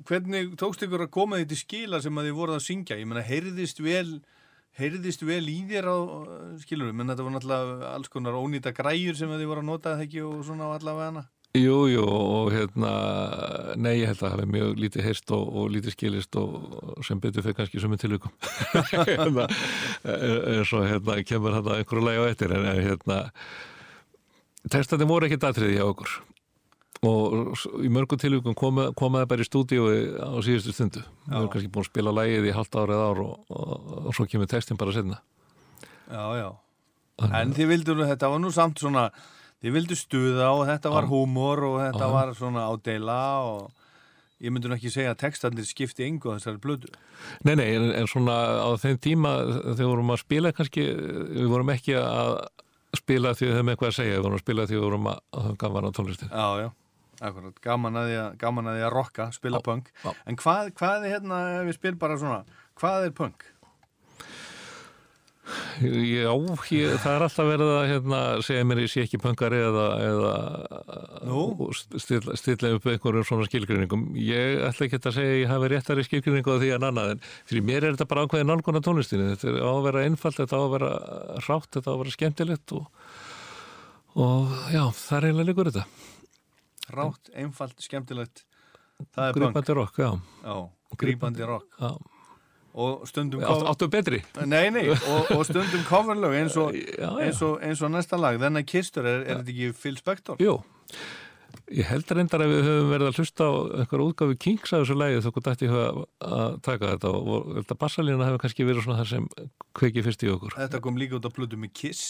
hvernig tókst ykkur að koma því til skila sem að þið voruð að syngja? Ég meina, heyrðist vel, heyrðist vel í þér á, skilur við, menn þetta voru náttúrulega alls konar ónýta græjur sem að þið voru að nota það ekki og svona á allavega hana. Jú, jú, og hérna, nei, ég held að það hafi mjög lítið heyrst og, og lítið skilist og sem betur fyrir kannski sem er tilvikum. <laughs> hérna, eins og hérna kemur hérna einhverju lagi á eftir, en en, hérna, textandi voru ekki datriði hjá okkur og í mörgum tilvikum koma, komaði bara í stúdíói á síðustu stundu. Við erum kannski búin að spila lagið í halvt árið ár og, og, og svo kemur textin bara setna. Já, já. En þið vildu, nú- þetta var nú samt svona, þið vildu stuða og þetta var húmor og þetta var svona ádeila og ég myndi nú ekki segja að textandir skipti engu á þessari blödu. Nei, nei, en, en svona á þeim tíma þegar vorum að spila kannski, við vorum ekki að spila því að við höfum eitthvað að segja, við vorum að spila því að við vorum að, að gaman á tónlistin. Já, já. Akkurat, gaman að því að, gaman að, því að rocka, spila Já, punk. já. En hvað, hvað er hérna, við spil bara svona, hvað er punk? Já, ég, það er alltaf verið að hérna, segja mér ég sé ekki punkari eða, eða stilla, stilla upp einhverjum svona skilgrinningum. Ég ætla ekki að segja að ég hafi réttari skilgrinningu á því en annað, en fyrir mér er þetta bara ákveðin nálguna tónlistinni. Þetta er á að vera einfalt, þetta á að vera rátt, þetta á að vera skemmtilegt og, og já, það er eiginlega líkur þetta. Rátt, einfalt, skemmtilegt. Það er punk. Gripandi rock, já. Já, grípandi rock. já. Og stundum Átt, áttu betri? Nei, nei, og, og stundum coverlög eins <laughs> eins og, eins og næsta lag. Þennan kistur, er, er þetta ekki Phil Spector? Jú, ég held reyndar að við höfum verið að hlusta á einhver útgáfi Kings af þessu lægi þó hvað dætti í huga að taka þetta og ég að bassalína hefur kannski verið svona það sem kveiki fyrst í okkur. Þetta kom líka út á blödu með Kiss.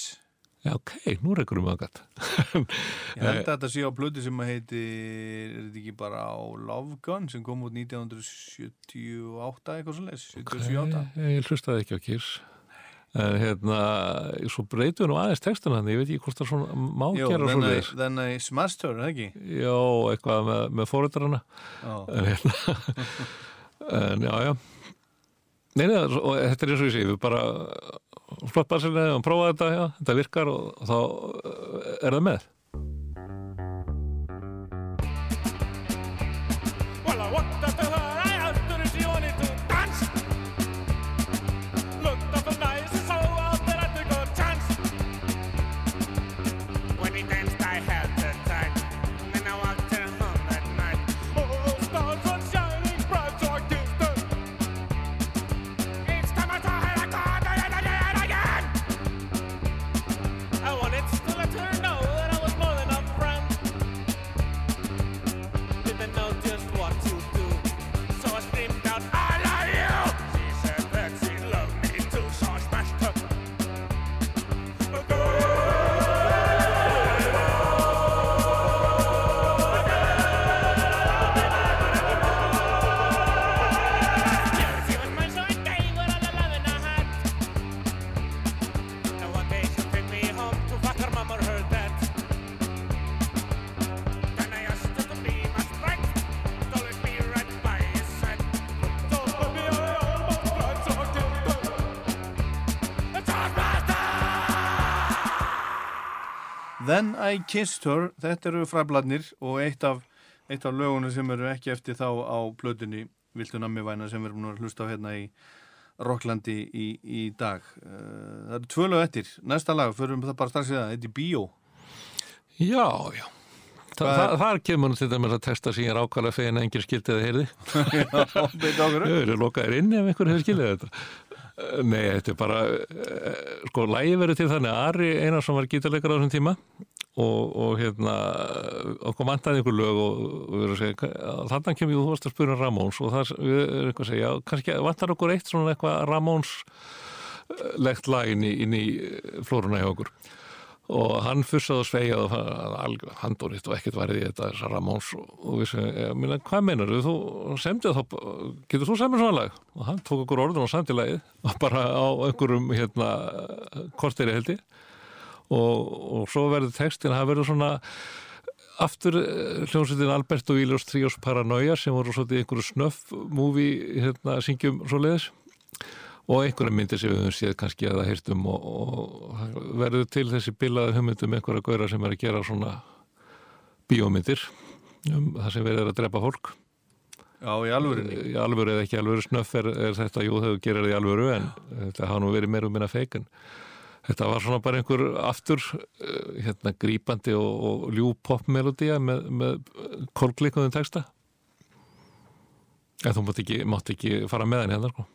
Já, ok, nú reykur um að gætt. Ég held <laughs> að þetta sé á blödu sem að heiti, er þetta ekki bara á Love Gun sem kom út 1978 eitthvað svo leys, 77-8. Ég hlustaði ekki á Kiss. En hérna, svo breytum við nú aðeins textuna þannig, ég veit ekki hvort það svona má Jó, gera svo leiðis. I smashed her, er það ekki? Já, eitthvað með, með fóröldrarna. Já. en hérna <laughs> en já, já Nei, nei, og þetta er eins og ég segi, við bara flott basilið og prófa þetta, já, þetta virkar og þá eh, er það með. I Kissed Her, þetta eru fræbladnir og eitt af, eitt af lögunum sem eru ekki eftir þá á plötunni Viltu nammi væna sem við erum nú að hlusta á hérna í Rocklandi í, í dag. Eh, Það eru tvö lög eftir. Næsta lag, förum það bara strax í það, þetta er Bíó. Já, já. Þa, er- það, þar kemur til dæmis að texta sem ég er ákvæmlega fegin að enginn skildi eða heyrði. <laughs> Okkur. Þau eru lokaðir inni ef einhver hefur skildið þetta. Eh, Nei, þetta er bara, eh, sko, lægi verið til þannig að Ari Einarsson var gítarleikar á þessum tíma og, og hérna, okkur mantaði einhver lög og, og segja, þannig kemur jú, þú varst að spura Ramóns og það er eitthvað að segja, kannski vantar okkur eitt svona eitthvað Ramóns eh, legt lag inn í, inn í eh, flóruna hjá okkur. Og hann fussaði og sveigjaði og alveg handónýtt og ekkert værið í þetta þessar Ramóns og, og við segjum, ég meina, hvað meinar þú? Semdið þá, getur þú semið svona lag? Og hann tók okkur orðun og samti lagið og bara á einhverjum hérna korteri heldi og, og svo verður textin, það verður svona aftur eh, hljómsveitin Albert og Íljós Tríós Paranoia sem voru svolítið einhverju snöff-múvi hérna, syngjum svoleiðis og einhverja myndir sem við höfum séð kannski að það heyrtum og, og verður til þessi bilaði hugmyndum einhverja gauðra sem er að gera svona bíómyndir um það sem verður að drepa fólk Já, í alvörinni. í alvöru eða ekki alvöru snöff er, er þetta, jú þau gerir það í alvöru en þetta hafa nú verið meira um minna feik en þetta var svona bara einhver aftur eh, hérna grípandi og, og ljú popmelodía með, með kolklikuðum texta. En þú mátt ekki, mátt ekki fara með henni hérna sko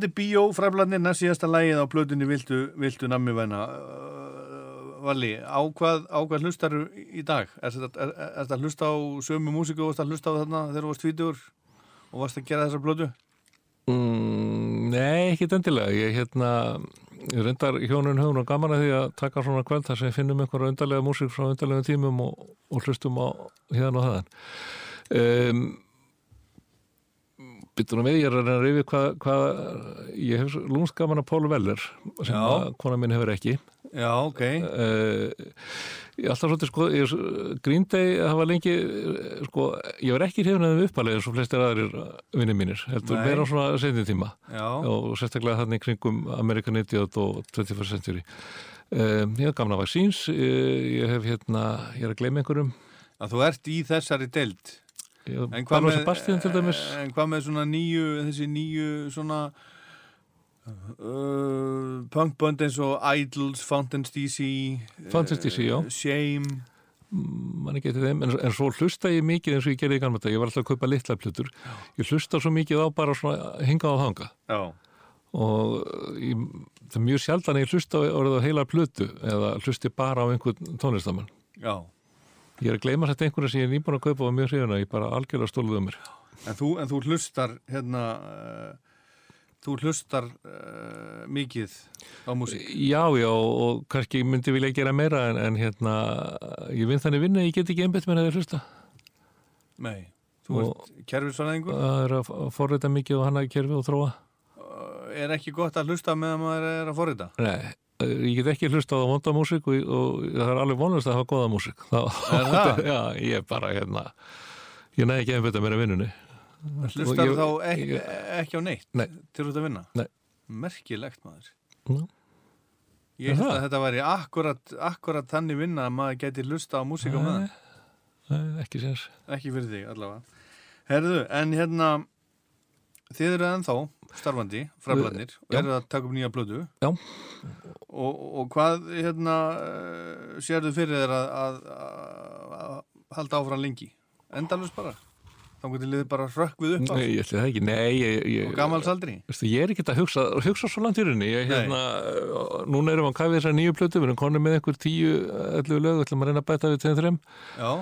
Þetta er næst síðasta lægið á plötunni Viltu, Viltu nammi væna. Uh, Valli, á hvað, hvað hlustar í dag? Er þetta er hlusta á sömu músiku og að hlusta á þarna þegar þú varst tvítur og varst að gera þessa plötu? Mm, nei, ekki endilega. Ég hérna, reyndar hjónun höfum og gaman að því að taka svona kvöld þar sem finnum einhverja undarlega músík frá undarlega tímum og, og hlustum á hérna og þaðan. Um, Byttur nú við, ég er að reyfi hvað, hvað, ég hef lúmst gaman að Pólu Veller sem að kona mín hefur ekki. Já, ok. Uh, ég alltaf svolítið sko, ég, Green Day, það var lengi, eh, sko, ég var ekki hrifin að þeim uppalega og flestir aðrir vinni mínir, heldur meira á svona seinni tíma Já, og sérstaklega þannig kringum American Idiot og 21st Century um, ég hef gamla vaksíns ég, ég hef hérna, ég er að gleyma einhverjum að þú ert í þessari deild. En hvað með, dæmis. en hvað með svona nýju, þessi nýju svona uh, punkbönd eins og Idols, Fountains DC, Fountains DC, já. Shame, mann ekki eftir þeim, en, en svo hlusta ég mikið eins og ég gerði í gamla þetta, ég var alltaf að kaupa litla plötur. Ég hlusta svo mikið á bara svona hingað á þanga já, og ég, það er mjög sjaldan ég hlusta á orðið á heila plötu eða hlusti bara á einhvern tónlistamann já. Ég er að gleyma þetta einhverja sem ég er nýbúin að kaupa var mjög hrifuna, ég bara algjörlega stóluð um mér En þú, en þú hlustar hérna, uh, þú hlustar uh, mikið á músík. Já, já, og kannski myndi vilja gera meira en, en hérna, ég vinn þannig vinna, ég get ekki einbætt með að hlusta. Nei, þú ert kerfisfræðingur. Það er að að forrita mikið og hanna kerfi og þróa. Er ekki gott að hlusta meðan maður er að forrita? Nei, ég get ekki hlusta á vonda músík og, og það er alveg vonlust að hafa góða músík. <laughs> Það? Já, ég er bara, hérna, ég næði ekki einbætt með að vinnunni. Hlustar þá ekki, ég- ekki á neitt Nei. til þú ert að vinna? Nei. Merkilegt maður. Já. Ég held að þetta væri akkurat, akkurat þannig vinna að maður geti hlusta á músík á meðan. Nei, ekki séns. Ekki fyrir þig allavega. Herðu, en hérna, þið eru ennþá starfandi, fræflarnir, og eru að taka upp nýja blödu. Já. Og, og hvað, hérna, eh, sérðu fyrir þér að, að, að, halda áfram lengi? Endalust bara? Þá getur liðið bara rökkvið upp á Nei, ég ætli það ekki, nei ég, ég, og gamalsaldri. Ég er ekki að hugsa, hugsa svo langt í rauninni ég, hérna, núna erum við að kæfi þessar nýju plötu við erum konið með einhver tíu, ellu lög við ætlum að reyna að bæta við 2-3 Já,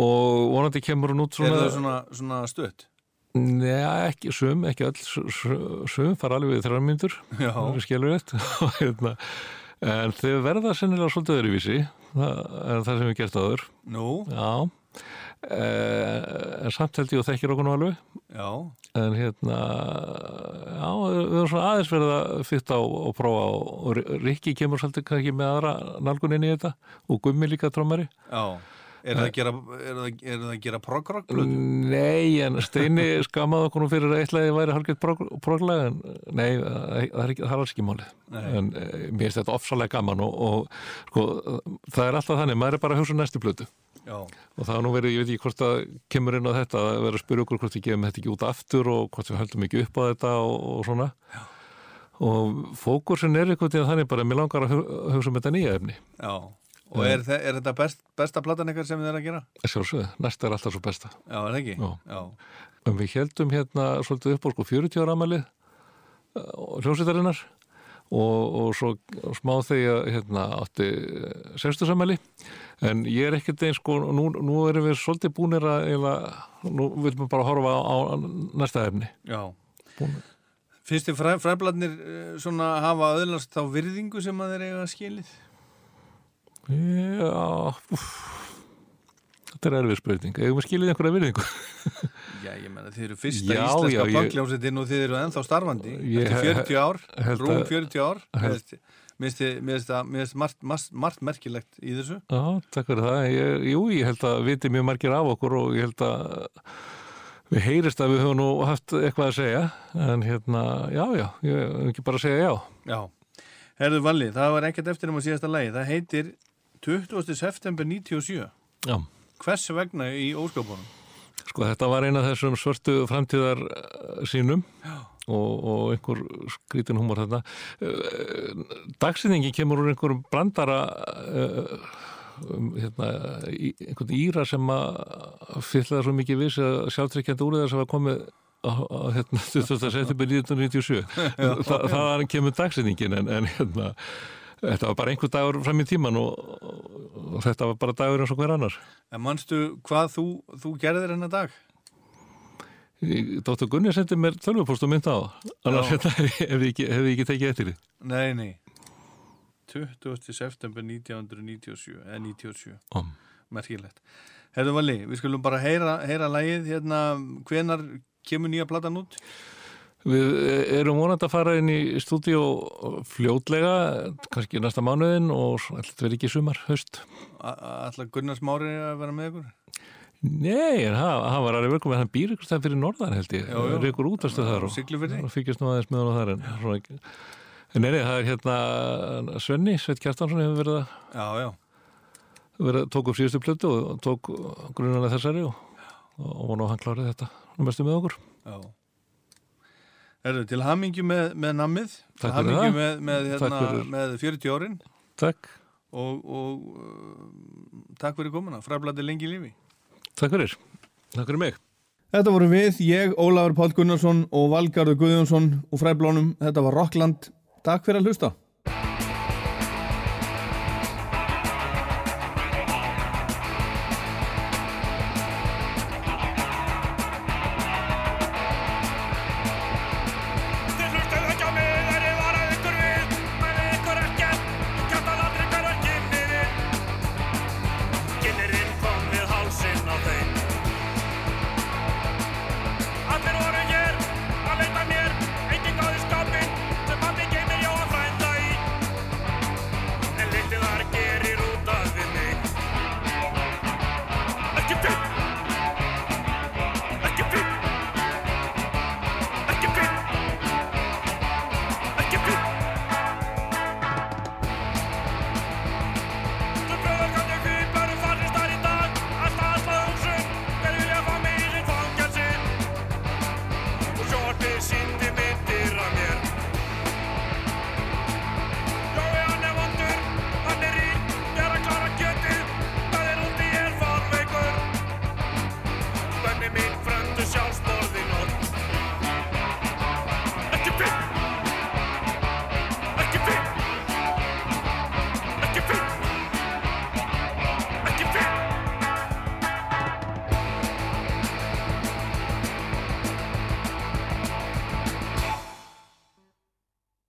og vonandi kemur hún út er svona, það svona, svona stutt? Nei, ekki sum, ekki öll sum, fara alveg við þrjár myndur <laughs> hérna, en þau verða sennilega svolítið öðruvísi er það sem við gert áður. Nú, já. Eh, en samt held ég og þekkir okkur nú alveg. Já, en hérna já, við erum svona aðeins verið að fytta og, prófa og, Rikki kemur svolítið kannski með aðra nálgun inn í þetta og Gummi líka trómari já. Er það að gera, er er gera prog-rock blötu? Nei, en Steini skammaði okkur fyrir að eitthvað væri halgett proglega en nei, það er, ekki, það er alls ekki málið. En e, mér finnst þetta ofsalega gaman og, og sko, það er alltaf þannig, maður er bara að hugsa um næstu blötu Já, og það har nú verið, ég veit ekki hvort það kemur inn á þetta að vera að spyrja okkur hvort við gefum þetta ekki út aftur og hvort við höldum ekki upp á þetta og, og svona. Já. og fókursin er eitthvað til þannig bara að mér langar að hu- hugsa um þetta nýja efni. Já. Og er, er þetta best, besta platan eitthvað sem þið er að gera? sjálfsögðu, næsta er alltaf svo besta Já, er það ekki? Já. En við heldum hérna svolítið upp á sko 40 ára amalið hljómsveitarinnar og, og svo smá þegar hérna átti 60 samali en ég er ekkert eins sko nú, nú erum við svolítið búnir að eða, nú viljum við bara horfa á, á næsta efni Já. Búin. Finnst þið fræ, fræbladnir eh, svona hafa öðlast þá virðingu sem að þeir eiga skilið? Já úff. Þetta er erfið spurning. Eigum við skilið einhverja virðingu? <laughs> Já, ég menna, þið eru fyrsta Já, íslenska já, ég- bankljómsveitin og þið eru ennþá starfandi. Ég eftir 40 ár, rúm að- 40 ár? mér finnst margt, margt, margt merkilegt í þessu. Já, takk fyrir það. Ég, Jú, ég held að viti mjög margir af okkur og ég held að við heyrist að við höfum nú haft eitthvað að segja. En hérna, já, já ég hef ekki bara að segja já. Já, herðu Valli, það var ekkert eftir um að síðasta lagi. Það heitir 20. september 97 Já, Hvers vegna í óskapunum? sko þetta var eina þessum svörtu framtíðar eh, sínum og, og einhver skrítin húmor þarna Dagsinningi kemur úr einhverjum brandara uh, hérna, einhvern íra sem að fyllaði svo mikið viss að sjálftrykkjandi úr þess að komið á hérna, 20. september 1997 Þa, það kemur dagsinningin en, en hérna Þetta var bara einhver dagur fram í tíman og, og þetta var bara dagur eins og hver annar. En manstu hvað þú, þú gerðir hennar dag? Dóttur Gunni sendi mér tölvupost og mynda á annars Já. hérna <laughs> hef ég ekki, hef ekki tekið eftir því Nei, nei 20. september 1997 eða 97, Ó. merkilegt Herðu Valli, við skulum bara heyra, heyra lagið hérna, hvenar kemur nýja platan út? Við erum vonandi að fara inn í stúdíu fljótlega kannski næsta mánuðin og þetta verið ekki sumar, haust. Ætla Gunnar Smári að vera með ykkur? Nei, hann, var verkum en hann býr ykkur stæð fyrir norðan held ég. Ríkur útastu þar og, og fylgjast nú aðeins með hann þar en, svona, ekki- en nei, nei, það er hérna Svenni, Sveit Kjartansson hefur verið að Já, já. verið, tók upp síðustu plötu og tók grunana þessari og, og var nú hann klárið þetta. Nú mestu með okkur. Já. Herðu, til hamingju með, með nammið, til Takk fyrir hamingju það. með, með, hérna, með 40 árin Takk, og, og uh, takk fyrir komuna, fræbladi lengi lífi. takk fyrir Takk fyrir mig Þetta voru við, ég, Ólafur Páll Gunnarsson og Valgarður Guðjónsson og fræblónum. Þetta var Rockland. Takk fyrir að hlusta.